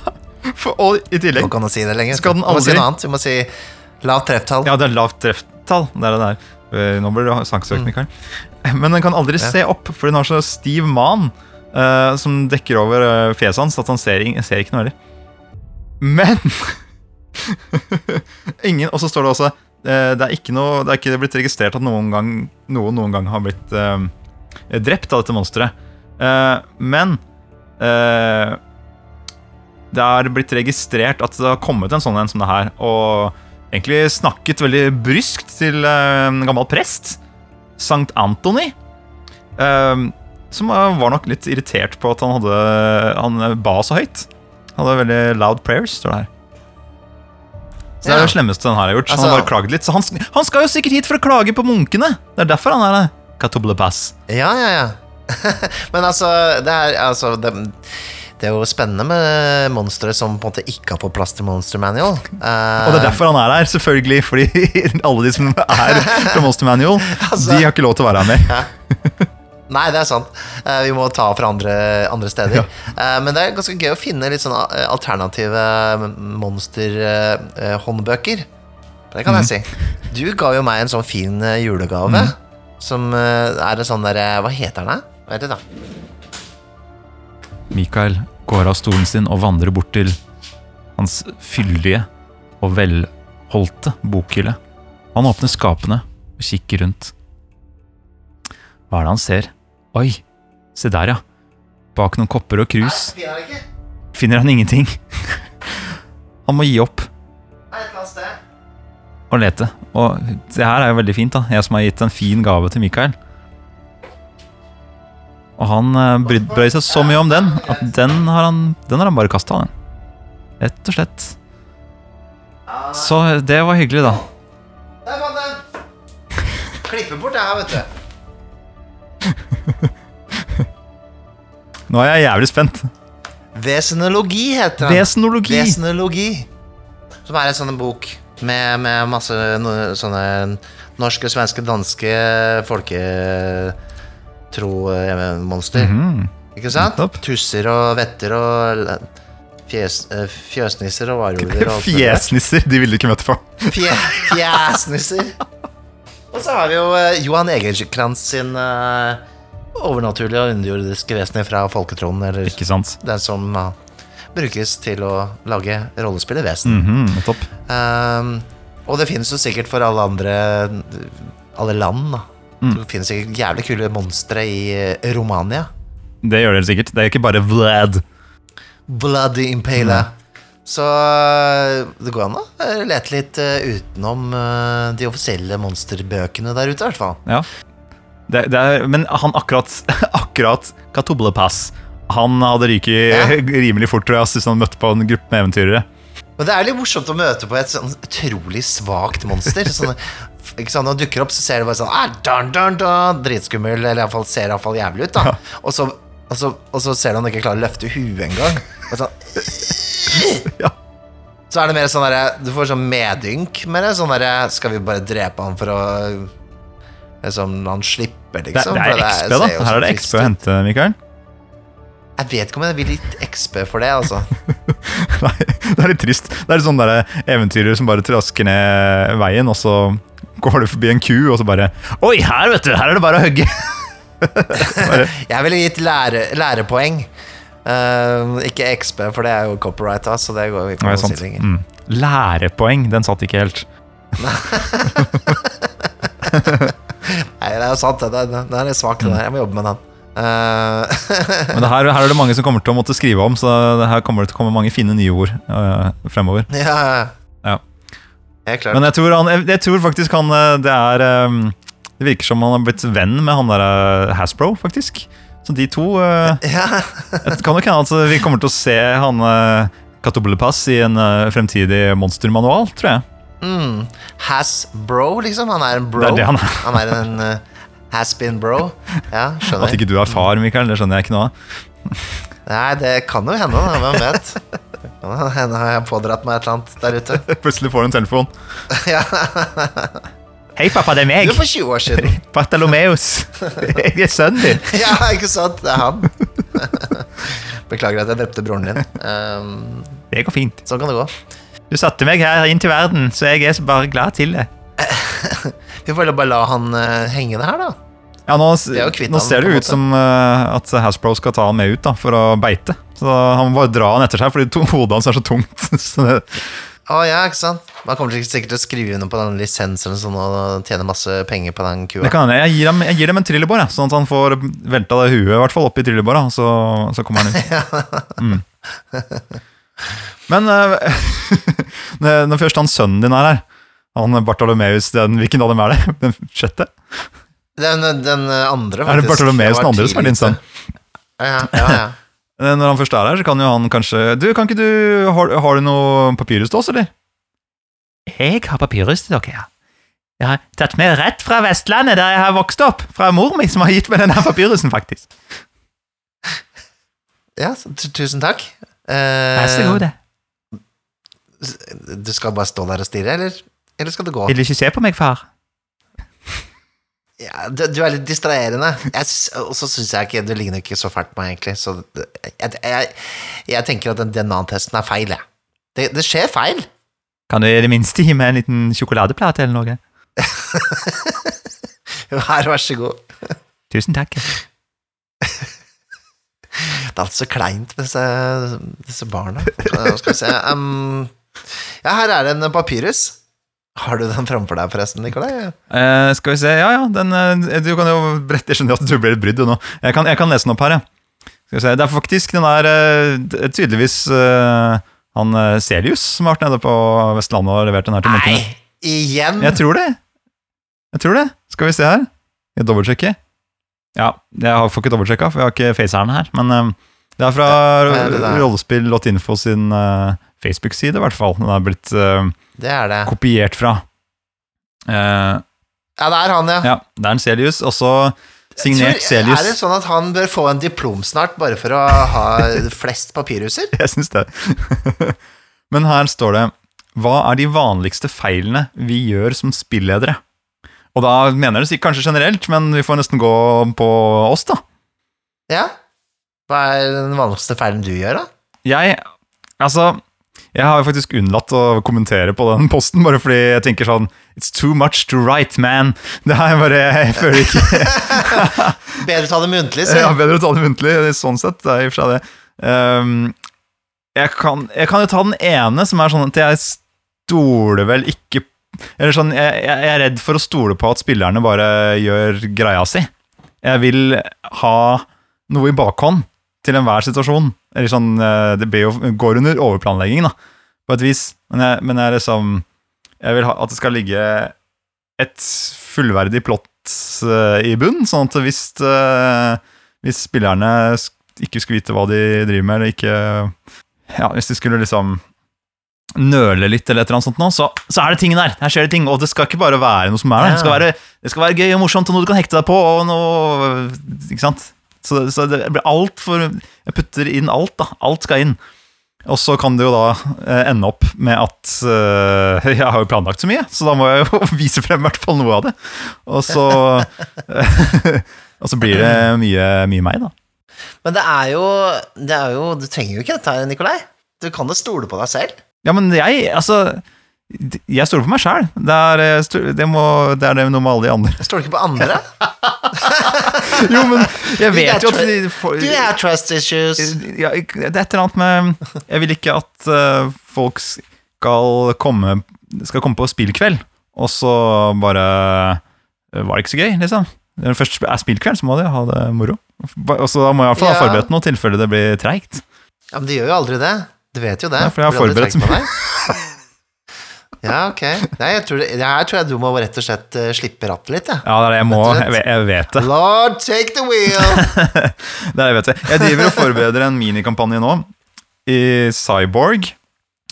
For, og i tillegg Nå kan du si det lenger. Skal den må si noe annet. Du må si lavt trefftall. Ja, det er lavt trefftall. Det er det der. Eh, Nå blir du saksøkt, Mikael. Men den kan aldri Mm. Ja. se opp, for den har så stiv man uh, som dekker over eh, fjeset hans at han ser, ser ikke noe heller. Men Ingen Og så står det også Det er ikke noe Det er ikke blitt registrert at noen gang noen noen gang har blitt eh, drept av dette monsteret. Eh, men eh, det er blitt registrert at det har kommet en sånn en som det her, og egentlig snakket veldig bryskt til eh, en gammel prest, Sankt Antony, eh, som eh, var nok litt irritert på at han hadde Han ba så høyt. Han hadde veldig loud prayers, står det her. Så det er Ja. det slemmeste han her har gjort. Så han Altså- har bare klaget litt. Så han, han skal jo sikkert hit for å klage på munkene! Det er derfor han er der. Katoblepass. Ja, ja, ja. Men altså, det er, altså det, det er jo spennende med monstre som på en måte ikke har fått plass til Monster Manual. Uh, Og det er derfor han er her, selvfølgelig. Fordi alle de som er fra Monster Manual, Altså- de har ikke lov til å være her mer. Nei, det er sant. Uh, vi må ta fra andre, andre steder. Eh, men det er ganske gøy å finne litt sånne eh, alternative monsterhåndbøker. det kan jeg si. Du ga jo meg en sånn fin julegave. julegave. Som er en sånn derre Hva heter den, da? Hva heter det da? Mikael går av stolen sin og vandrer bort til hans fyldige og velholdte bokhylle. Han åpner skapene og kikker rundt. Hva er det han ser? Oi, se der, ja. Bak noen kopper og krus Finner han ingenting. Han må gi opp og lete. Og det her er jo veldig fint, da. Jeg som har gitt en fin gave til Mikael. Og han eh, brød seg så mye om den at den har han, den har han bare kasta, den. Rett og slett. Så det var hyggelig, da. Der fant den! Klipper bort det her, vet du. Nå er jeg jævlig spent. Vesenologi heter den. Vesenologi. Vesenologi. Som er en sånn bok med, med masse no, sånne norske, svenske, danske folketro-monster. Mhm. Ikke sant? Tusser og vetter og fjes, eh, fjøsnisser og varulver. Fjesnisser, de ville du ikke møte på. Fje, fjesnisser. Og så har vi jo eh, Johan Egerkrantz sin uh, overnaturlige og underjordiske vesener fra folketronen. eller Ikke sant? den som uh, brukes til å lage rollespillet vesen. Mhm, Nettopp. um, Og det finnes jo sikkert for alle andre Alle land, da. Mm. Det finnes sikkert jævlig kule monstre i eh, Romania. Det gjør dere sikkert. Det er ikke bare Vlad. Bloody Impala. Så øh, det går an å øh, lete litt utenom de offisielle monsterbøkene der ute, i hvert fall. Ja. Det, det er, men han akkurat, akkurat Katoblepass Han hadde ryket Ja. rimelig fort, tror jeg, hvis han møtte på en gruppe med eventyrere. Men det er litt morsomt å møte på et sånn utrolig svakt monster. Sånn, ikke sant, Når han dukker opp, så ser det bare sånn ah, dun, dun, dun, Dritskummel, eller iallfall ser i hvert fall jævlig ut. da og, så, og, så, og så ser du han ikke klarer å løfte huet engang. Sånn, Ja. Så er det mer sånn derre Du får sånn medynk med det. Sånn derre Skal vi bare drepe han for å Liksom Han slipper, liksom. det det er XP, da. Her er det XP å hente, Mikael. Jeg vet ikke om jeg vil litt XP for det, altså. Nei, det er litt trist. Det er litt sånn eventyrer som bare trasker ned veien, og så går du forbi en ku, og så bare Oi, her, vet du! Her er det bare å hogge! Jeg ville gitt lære, lærepoeng. Uh, ikke XP, for det er jo copyright, da, så det går ikke an å si lenger. Mm. Lærepoeng, den satt ikke helt. Nei, det er jo sant, det. Den, den er svak, den der. Jeg må jobbe med den. Uh, Men det her, her er det mange som kommer til å måtte skrive om, så det her kommer det til å komme mange fine nye ord uh, fremover. ja, Klart. Men jeg tror, han, jeg, jeg tror faktisk han øh, Det er øhm, Det virker som han har blitt venn med han der øh, Hasbro, faktisk. Så de to øh, ja. Det kan nok hende at vi kommer til å se han Katoblepass i en fremtidig monstermanual, tror jeg. Mm. Has-bro, liksom. Han er en bro. Det er det han er. Han er en uh, has-been-bro. Ja, At ikke du er far, Mikael, det skjønner jeg ikke noe av. Nei, det kan jo hende. Hvem vet? Hende har jeg pådratt meg et eller annet der ute. Plutselig får du en telefon. Ja. Hei, pappa, det er meg Du, for 20 år siden. Bartolomeus. Jeg er sønnen din. Ja, ikke sant? Det er han. Beklager at jeg drepte broren din. Um, Det går fint. sånn kan det gå. Du satte meg her inn til verden, så jeg er så bare glad til det. Vi får bare la han uh, henge det her, da. Ja, nå, er nå ser det ut som uh, at Hasbro skal ta han med ut da, for å beite. Så han må bare dra han etter seg, fordi to- hodet hans er så tungt. så det, Å ja, ikke sant? Man kommer sikkert til å skrive under på den lisensen sånn og tjene masse penger på den kua. det kan. Jeg gir dem, jeg gir dem en trillebår, sånn at han får velta det huet i hvert fall oppi i trillebåra, så, så kommer han ut. Mm. Men uh, når først han sønnen din er her, han Bartolomeus, den, hvilken av dem er det? Den sjette? Den, den andre, Er det Bartolomeus den andre som er din sønn? Ja, ja, ja. Eh, Når han først er her, så kan jo han kanskje Du, kan ikke du Har, har du noe papyrus til oss, eller? Jeg har papyrus til dere, ja. Jeg har tatt med rett fra Vestlandet, der jeg har vokst opp. Fra mor mi, som har gitt meg denne papyrusen, faktisk. ja tusen takk. Vær så Eh, god, det. du skal bare stå der og stirre, eller, eller skal du gå? Vil du ikke se på meg, far? Ja, du, du er litt distraherende. Og så syns jeg ikke Du ligner ikke så fælt på meg, egentlig. Så jeg, jeg, jeg tenker at den DNA-testen er feil, jeg. Det, det skjer feil. Kan du i det minste gi meg en liten sjokoladeplate eller noe? Her, vær så god. Tusen takk. Det er alt så kleint med disse, disse barna. Skal vi se um, Ja, her er det en papyrus. Har du den framfor deg, forresten, Nikolai? Eh, skal vi se, ja ja, den, eh, du kan jo brette, jeg skjønner at du ble litt brydd nå. Jeg kan, jeg kan lese den opp her, ja. Skal vi se, det er faktisk den er eh, tydeligvis uh, han Celius som har vært nede på Vestlandet og levert den her til Nei! Igjen? Jeg tror det. Jeg tror det. Skal vi se her. Jeg dobbeltsjekker. Ja, jeg får ikke dobbeltsjekka, for jeg har ikke faceren her. Men uh, det er fra rollespill.info sin eh, Facebook-side, i hvert fall. Den er blitt uh, Det er det. kopiert fra. Uh, Ja, det er han, ja. ja, det er en Celius. Også signert Celius. Er det sånn at han bør få en diplom snart, bare for å ha flest papirhuser? Jeg syns det. Men her står det Hva er de vanligste feilene vi gjør som spilledere? Og da mener det kanskje generelt, men vi får nesten gå på oss, da. Ja. Hva er den vanligste feilen du gjør, da? Jeg Altså, jeg har jo faktisk unnlatt å kommentere på den posten, bare fordi jeg tenker sånn It's too much to write, man. Det er bare Jeg føler ikke Bedre å ta det muntlig, si. Ja, bedre å ta det muntlig, sånn sett. Det er i og for seg det. Um, jeg, kan, jeg kan jo ta den ene, som er sånn at jeg stoler vel ikke Eller sånn, jeg, jeg er redd for å stole på at spillerne bare gjør greia si. Jeg vil ha noe i bakhånd til enhver situasjon. Eller sånn, eh, Det jo, går under overplanlegging, da, på et vis. Men jeg, men jeg liksom Jeg vil ha, at det skal ligge et fullverdig plott eh, i bunn, sånn at hvis, eh, hvis spillerne ikke skulle vite hva de driver med, eller ikke Ja, hvis de skulle liksom nøle litt, eller et eller annet sånt nå, så, så er det ting der. Her skjer det ting, og det skal ikke bare være noe som er der. Det skal være, det skal være gøy og morsomt, og noe du kan hekte deg på, og noe Ikke sant? Så, så det blir alt for Jeg putter inn alt, da. Alt skal inn. Og så kan det jo da eh, ende opp med at eh, Jeg har jo planlagt så mye, så da må jeg jo vise frem i hvert fall noe av det. Og så Og så blir det mye, mye meg, da. Men det er jo, det er jo Du trenger jo ikke dette her, Nikolai. Du kan jo stole på deg selv. Ja, men jeg, altså Jeg stoler på meg sjæl. Det, eh, det, det er det noe med alle de andre. Jeg stoler ikke på andre. Jo, men jeg vet jo at de får- you have trust issues. ja, Det er et eller annet med Jeg vil ikke at uh, folk skal komme Skal komme på spillkveld, og så bare eh, Var det ikke så gøy, liksom? Når det først er spillkveld, så må de ha det moro. Og så må jeg i hvert fall ha forberedt noe, i tilfelle det blir treigt. Ja, Men de gjør jo aldri det. Du vet jo det. Ja, for jeg har forberedt så på deg. Ja, ok. Nei, jeg tror det, her tror jeg du må rett og slett eh, slippe rattet litt, jeg. Ja, det er det jeg må. Jeg vet, jeg vet det. Lord, take the wheel! det er det jeg vet. det. Jeg driver og forbereder en minikampanje nå i Cyborg.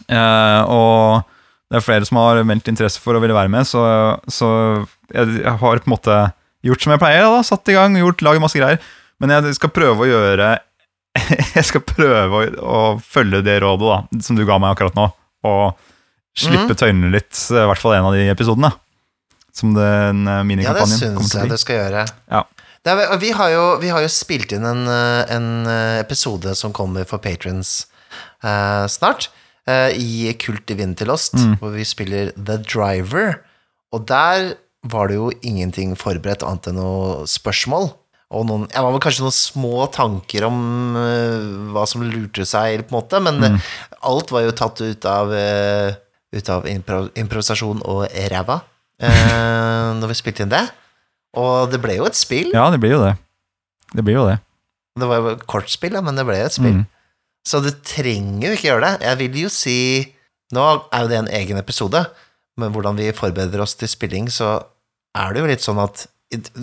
eh, og det er flere som har meldt interesse for å ville være med, så, så jeg, jeg har på en måte gjort som jeg pleier. da, Satt i gang, gjort, laget masse greier. Men jeg skal prøve å gjøre Jeg skal prøve å, å følge det rådet da, som du ga meg akkurat nå, og slippe tøylene litt, i hvert fall en av de episodene. Som den minikampanjen. Ja, det syns jeg det skal gjøre. Ja. Er, vi, har jo, vi har jo spilt inn en, eh, en eh, episode som kommer for patrons uh, snart, Uh, i Kult Divinity Lost, Mm. hvor vi spiller The Driver. Og der var det jo ingenting forberedt annet enn noen spørsmål. Og noen, jeg var vel kanskje noen små tanker om uh, hva som lurte seg, på en måte, men Mm. eh, alt var jo tatt ut av, eh, ut av impro, improvisasjon og ræva eh, når vi spilte inn det. Og det ble jo et spill. Ja, det blir jo det. Det blir jo det. Det var jo et kortspill, ja, men det ble jo et spill. Mm. Så du trenger jo ikke gjøre det. Jeg vil jo si Nå er jo det en egen episode, men hvordan vi forbereder oss til spilling, så er det jo litt sånn at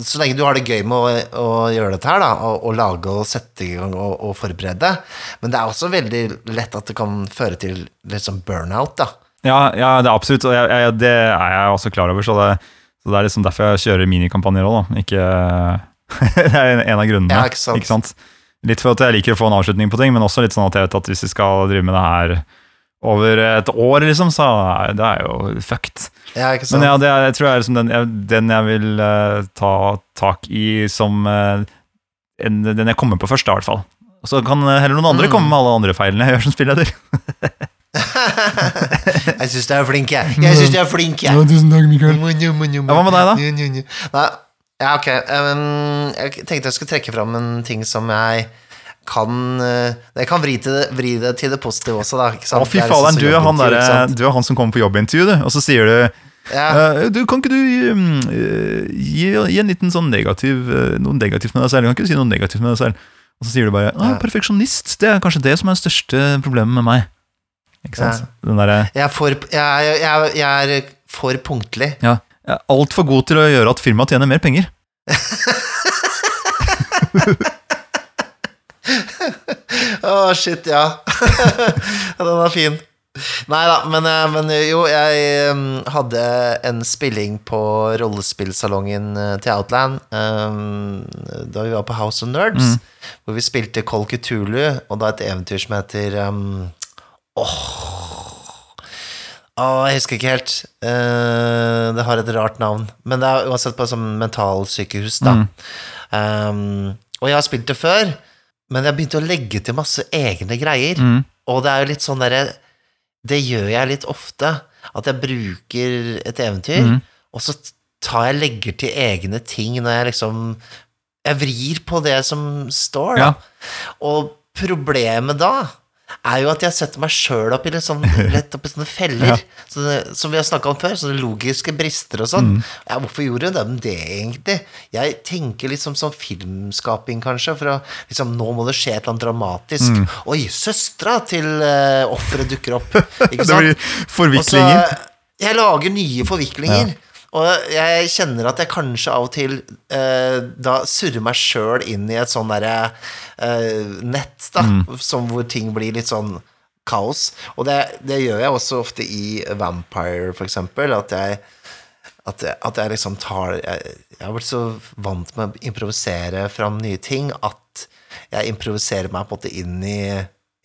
så lenge du har det gøy med å, å gjøre dette her, da, og, og lage og sette i gang og, og forberede, men det er også veldig lett at det kan føre til litt sånn burnout, da. Ja, ja, det er absolutt, og jeg, jeg, det er jeg også klar over, så det, så det er liksom derfor jeg kjører minikampanjer òg, da. Ikke Det er en av grunnene. Ja, ikke sant. Litt for at jeg liker å få en avslutning på ting, men også litt sånn at jeg vet at hvis vi skal drive med det her over et år, liksom, så det er jo fucked. Ja, ikke sant? Men ja, det er, jeg tror jeg er liksom den, den jeg vil uh, ta tak i som uh, en, den jeg kommer på først, da, i hvert fall. Så kan eh, heller noen andre Mm. komme med alle andre feilene jeg gjør som spilleder. jeg syns du er flink, jeg. Jeg syns du er flink, jeg. tusen takk, Mikael. Ja, hva med deg, da? Nei, ja, ok. Um, jeg tenkte jeg skulle trekke fram en ting som jeg kan uh, Jeg kan vri, det, vri det til det positive også, da. Ikke sant? Å, fy er liksom faderen, du? Du er han som kommer på jobbintervju, du, og så sier du Ja. Uh, Du, kan ikke du mm, eh, gi, gi en liten sånn negativ uh, noe negativt med deg selv? Kan ikke du si noe negativt med deg selv? Og så sier du bare Ja. perfeksjonist, det er kanskje det som er det største problemet med meg. Ikke sant? Ja. Den der, Jeg, er for, jeg, jeg, jeg er for punktlig. Ja. Jeg er altfor god til å gjøre at firmaet tjener mer penger. Å, shit, ja. Den er fin. Nei da, men, eh, men jo, jeg um, hadde en spilling på rollespillsalongen eh, til Outland um, da vi var på House of Nerds, hvor vi spilte Col Cthulhu, og da et eventyr som heter um, Åh oh, jeg husker ikke helt. Uh, det har et rart navn. Men det er uansett på et sånt mentalsykehus, da. Um, og jeg har spilt det før, men jeg begynte å legge til masse egne greier. Mm. Og det er jo litt sånn derre Det gjør jeg litt ofte. At jeg bruker et eventyr, mm. og så tar jeg legger til egne ting når jeg liksom Jeg vrir på det som står, da. Ja. Og problemet da er jo at jeg setter meg sjøl opp i litt sånn lett opp i sånne feller, sånne, som vi har snakka om før, sånne logiske brister og sånn. Ja, hvorfor gjorde de det egentlig? Jeg tenker liksom som filmskaping, kanskje, for å liksom Nå må det skje et eller annet dramatisk. Oi, søstera til uh, offeret dukker opp, ikke Det blir forviklinger. Jeg lager nye forviklinger. Og jeg kjenner at jeg kanskje av og til eh, da surrer meg sjøl inn i et sånn derre eh, nett, da, som hvor ting blir litt sånn kaos. Og det, det gjør jeg også ofte i Vampire, for eksempel. At jeg, at jeg, at jeg liksom tar jeg, jeg har blitt så vant med å improvisere fram nye ting at jeg improviserer meg på en måte inn i,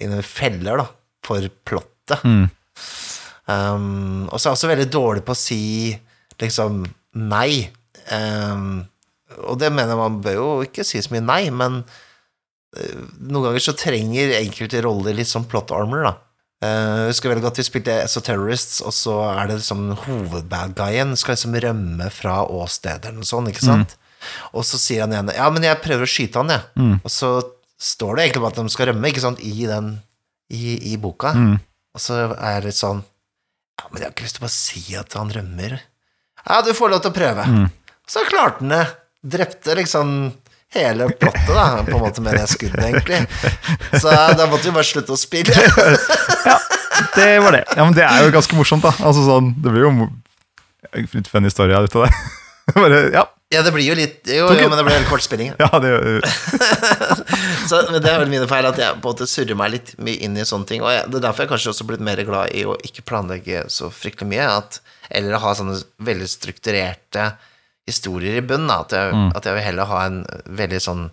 inn i feller, da, for plottet. Um, og så er jeg også veldig dårlig på å si liksom nei. Um, og det mener man bør jo ikke si så mye nei, men uh, noen ganger så trenger enkelte roller litt sånn plot armor, da. Uh, jeg husker veldig godt vi spilte Esoterrorists, og så er det liksom hovedbad-guyen skal liksom rømme fra åstedet eller noe sånt, ikke sant? Og så sier han igjen Ja, men jeg prøver å skyte han, jeg. Og så står det egentlig bare at de skal rømme, ikke sant, i den i, i boka. Og så er det sånn Ja, men jeg har ikke lyst til å bare si at han rømmer. Ja, du får lov til å prøve. Så klarte han det. Drepte liksom hele plottet, da, på en måte, med det skuddet, egentlig. Så da måtte vi bare slutte å spille. ja, Det var det. Ja, men det er jo ganske morsomt, da. Altså sånn, Det blir jo litt fun historie ut av det. Bare, ja, Ja, det blir jo litt Jo, jo men det ble en kort spilling. ja, det Så men det er vel mine feil at jeg på en måte surrer meg litt mye inn i sånne ting. Og jeg, det er derfor jeg kanskje også blitt mer glad i å ikke planlegge så fryktelig mye. At, eller å ha sånne veldig strukturerte historier i bunnen. At, jeg, at jeg vil heller ha en veldig sånn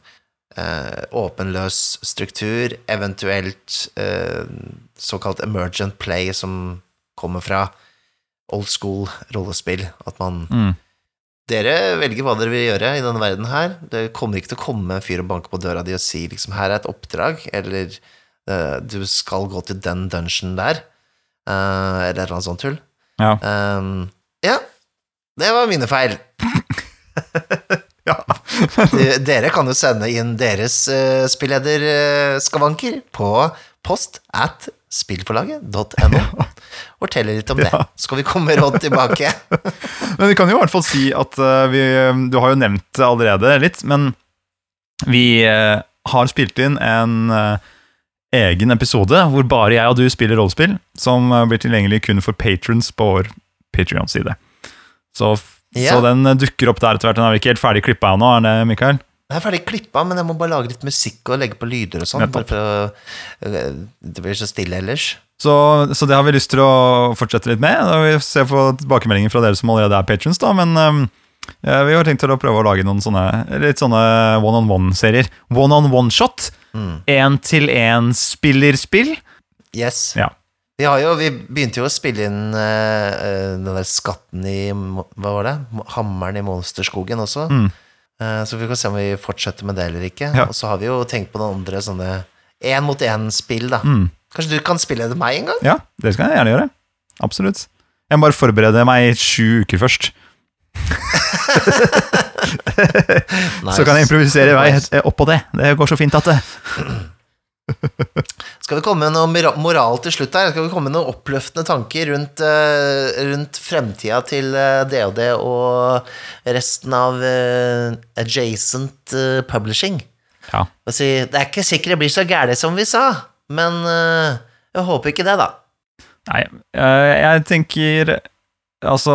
eh, åpenløs struktur, eventuelt eh, såkalt emergent play som kommer fra old school rollespill. At man Mm. dere velger hva dere vil gjøre i denne verden her. Det kommer ikke til å komme en fyr og banke på døra di og si liksom her er et oppdrag, eller eh, du skal gå til den dungeon der, eh, eller et eller annet sånt tull. Ja. Um, ja, det var mine feil. ja. Dere kan jo sende inn deres uh, spillederskavanker på post at spillforlaget.no. Fortell litt om det. Så skal vi komme råd tilbake. Men vi kan jo i hvert fall si at uh, vi Du har jo nevnt det allerede litt, men vi uh, har spilt inn en eh, egen episode hvor bare jeg og du spiller rollespill, som eh, blir tilgjengelig kun for patrons på vår Patrion-side. Så, Ja. så den eh, dukker opp der etter hvert. Den er ikke helt ferdig klippa ennå, er det, Mikael? Den er ferdig klippa, men jeg må bare lage litt musikk og legge på lyder og sånn. Bare for å øh, Det blir så stille ellers. Så, så det har vi lyst til å fortsette litt med. Vi se på tilbakemeldinger fra dere som allerede er patrons, da, men um, vi har tenkt til å prøve å lage noen sånne litt sånne one-on-one-serier. One-on-one-shot. Én-til-én-spillerspill. Yes. Ja. Vi, har jo, vi begynte jo å spille inn øh, den der skatten i Hva var det? Hammeren i monsterskogen også. Mm. Uh, så vi får se om vi fortsetter med det eller ikke. Ja. Og så har vi jo tenkt på noen andre sånne én-mot-én-spill, da. Mm. Kanskje du kan spille det meg en gang? ja, det skal jeg gjerne gjøre. Absolutt. Jeg må bare forberede meg i sju uker først. Så kan jeg improvisere i vei eh, oppå det. Det går så fint at det Skal vi komme med noe moral til slutt her? Skal vi komme med noen oppløftende tanker rundt, eh, rundt fremtida til eh, DOD og resten av eh, adjacent eh, publishing? Ja. Det er ikke sikkert det blir så gærent som vi sa, men eh, jeg håper ikke det, da. Nei, eh, jeg tenker Altså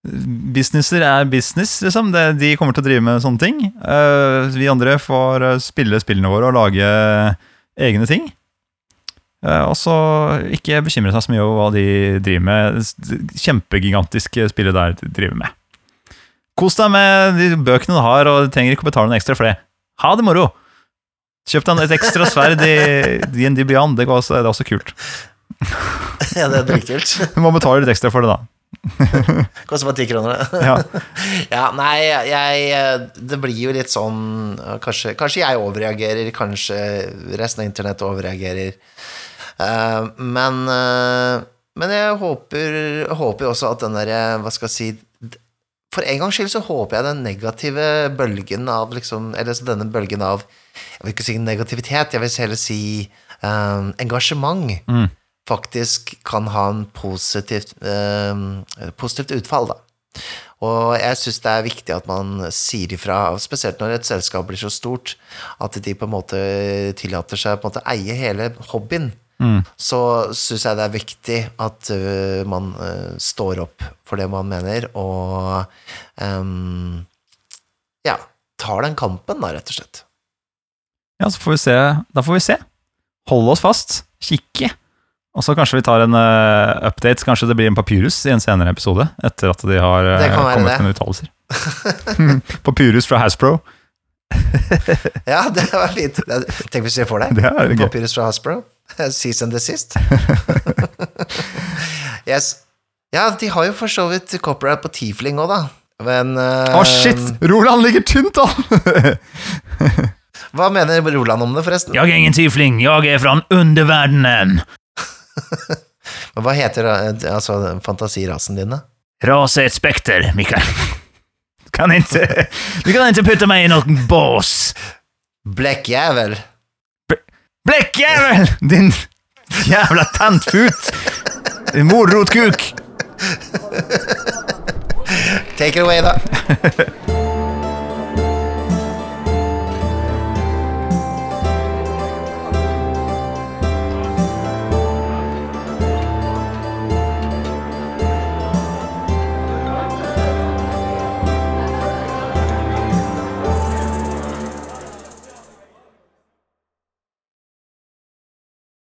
Businesser er business, liksom. De kommer til å drive med sånne ting. Eh, vi andre får eh, spille spillene våre og lage egne ting. Eh, og så ikke bekymre seg så mye over hva de driver med. Kjempegigantiske spillet der de driver med. Kos deg med de bøkene du har, og du trenger ikke å betale noe ekstra for det. Ha det moro! Kjøp deg et ekstra sverd i DND Beyond. Det, går også, det er også kult. ja, det er dritkult. Du må betale litt ekstra for det, da. Koster bare ti kroner, det. Ja. Ja, nei, jeg Det blir jo litt sånn Kanskje, kanskje jeg overreagerer, kanskje resten av internett overreagerer. Uh, men uh, Men jeg håper, håper også at den derre Hva skal jeg si For en gangs skyld så håper jeg den negative bølgen av liksom Eller så denne bølgen av Jeg vil ikke si negativitet, jeg vil heller si uh, engasjement Mm. Faktisk kan ha en positivt, eh, positivt utfall, da. Og jeg syns det er viktig at man sier ifra, spesielt når et selskap blir så stort, at de på en måte tillater seg på en måte eie hele hobbyen. Mm. Så syns jeg det er viktig at uh, man uh, står opp for det man mener, og um, ja, tar den kampen, da, rett og slett. Ja, så får vi se. Da får vi se. Holde oss fast. Kikke. Og så kanskje vi tar en uh, update. Kanskje det blir en papyrus i en senere episode. Etter at de har eh, Det være kommet det. med uttalelser. papyrus fra Hasbro. Ja, det var fint. Tenk hvis vi får det. Det er. Papyrus fra Hasbro. Seas and desist. yes. Ja, de har jo for så vidt copyright på Tiefling òg, da. Men Å, uh, oh, shit! Roland ligger tynt an! Hva mener Roland om det, forresten? Jeg er ingen tiefling, jeg er fra underverdenen. Men Hva heter øh, altså, fantasirasen din, da? Rase et spekter, Mikael. Du kan ikke, du kan ikke putte meg i noen bås. Blekkjævel. Blekkjævel! Din jævla tantfut! Din Morotkuk! Take it away, da.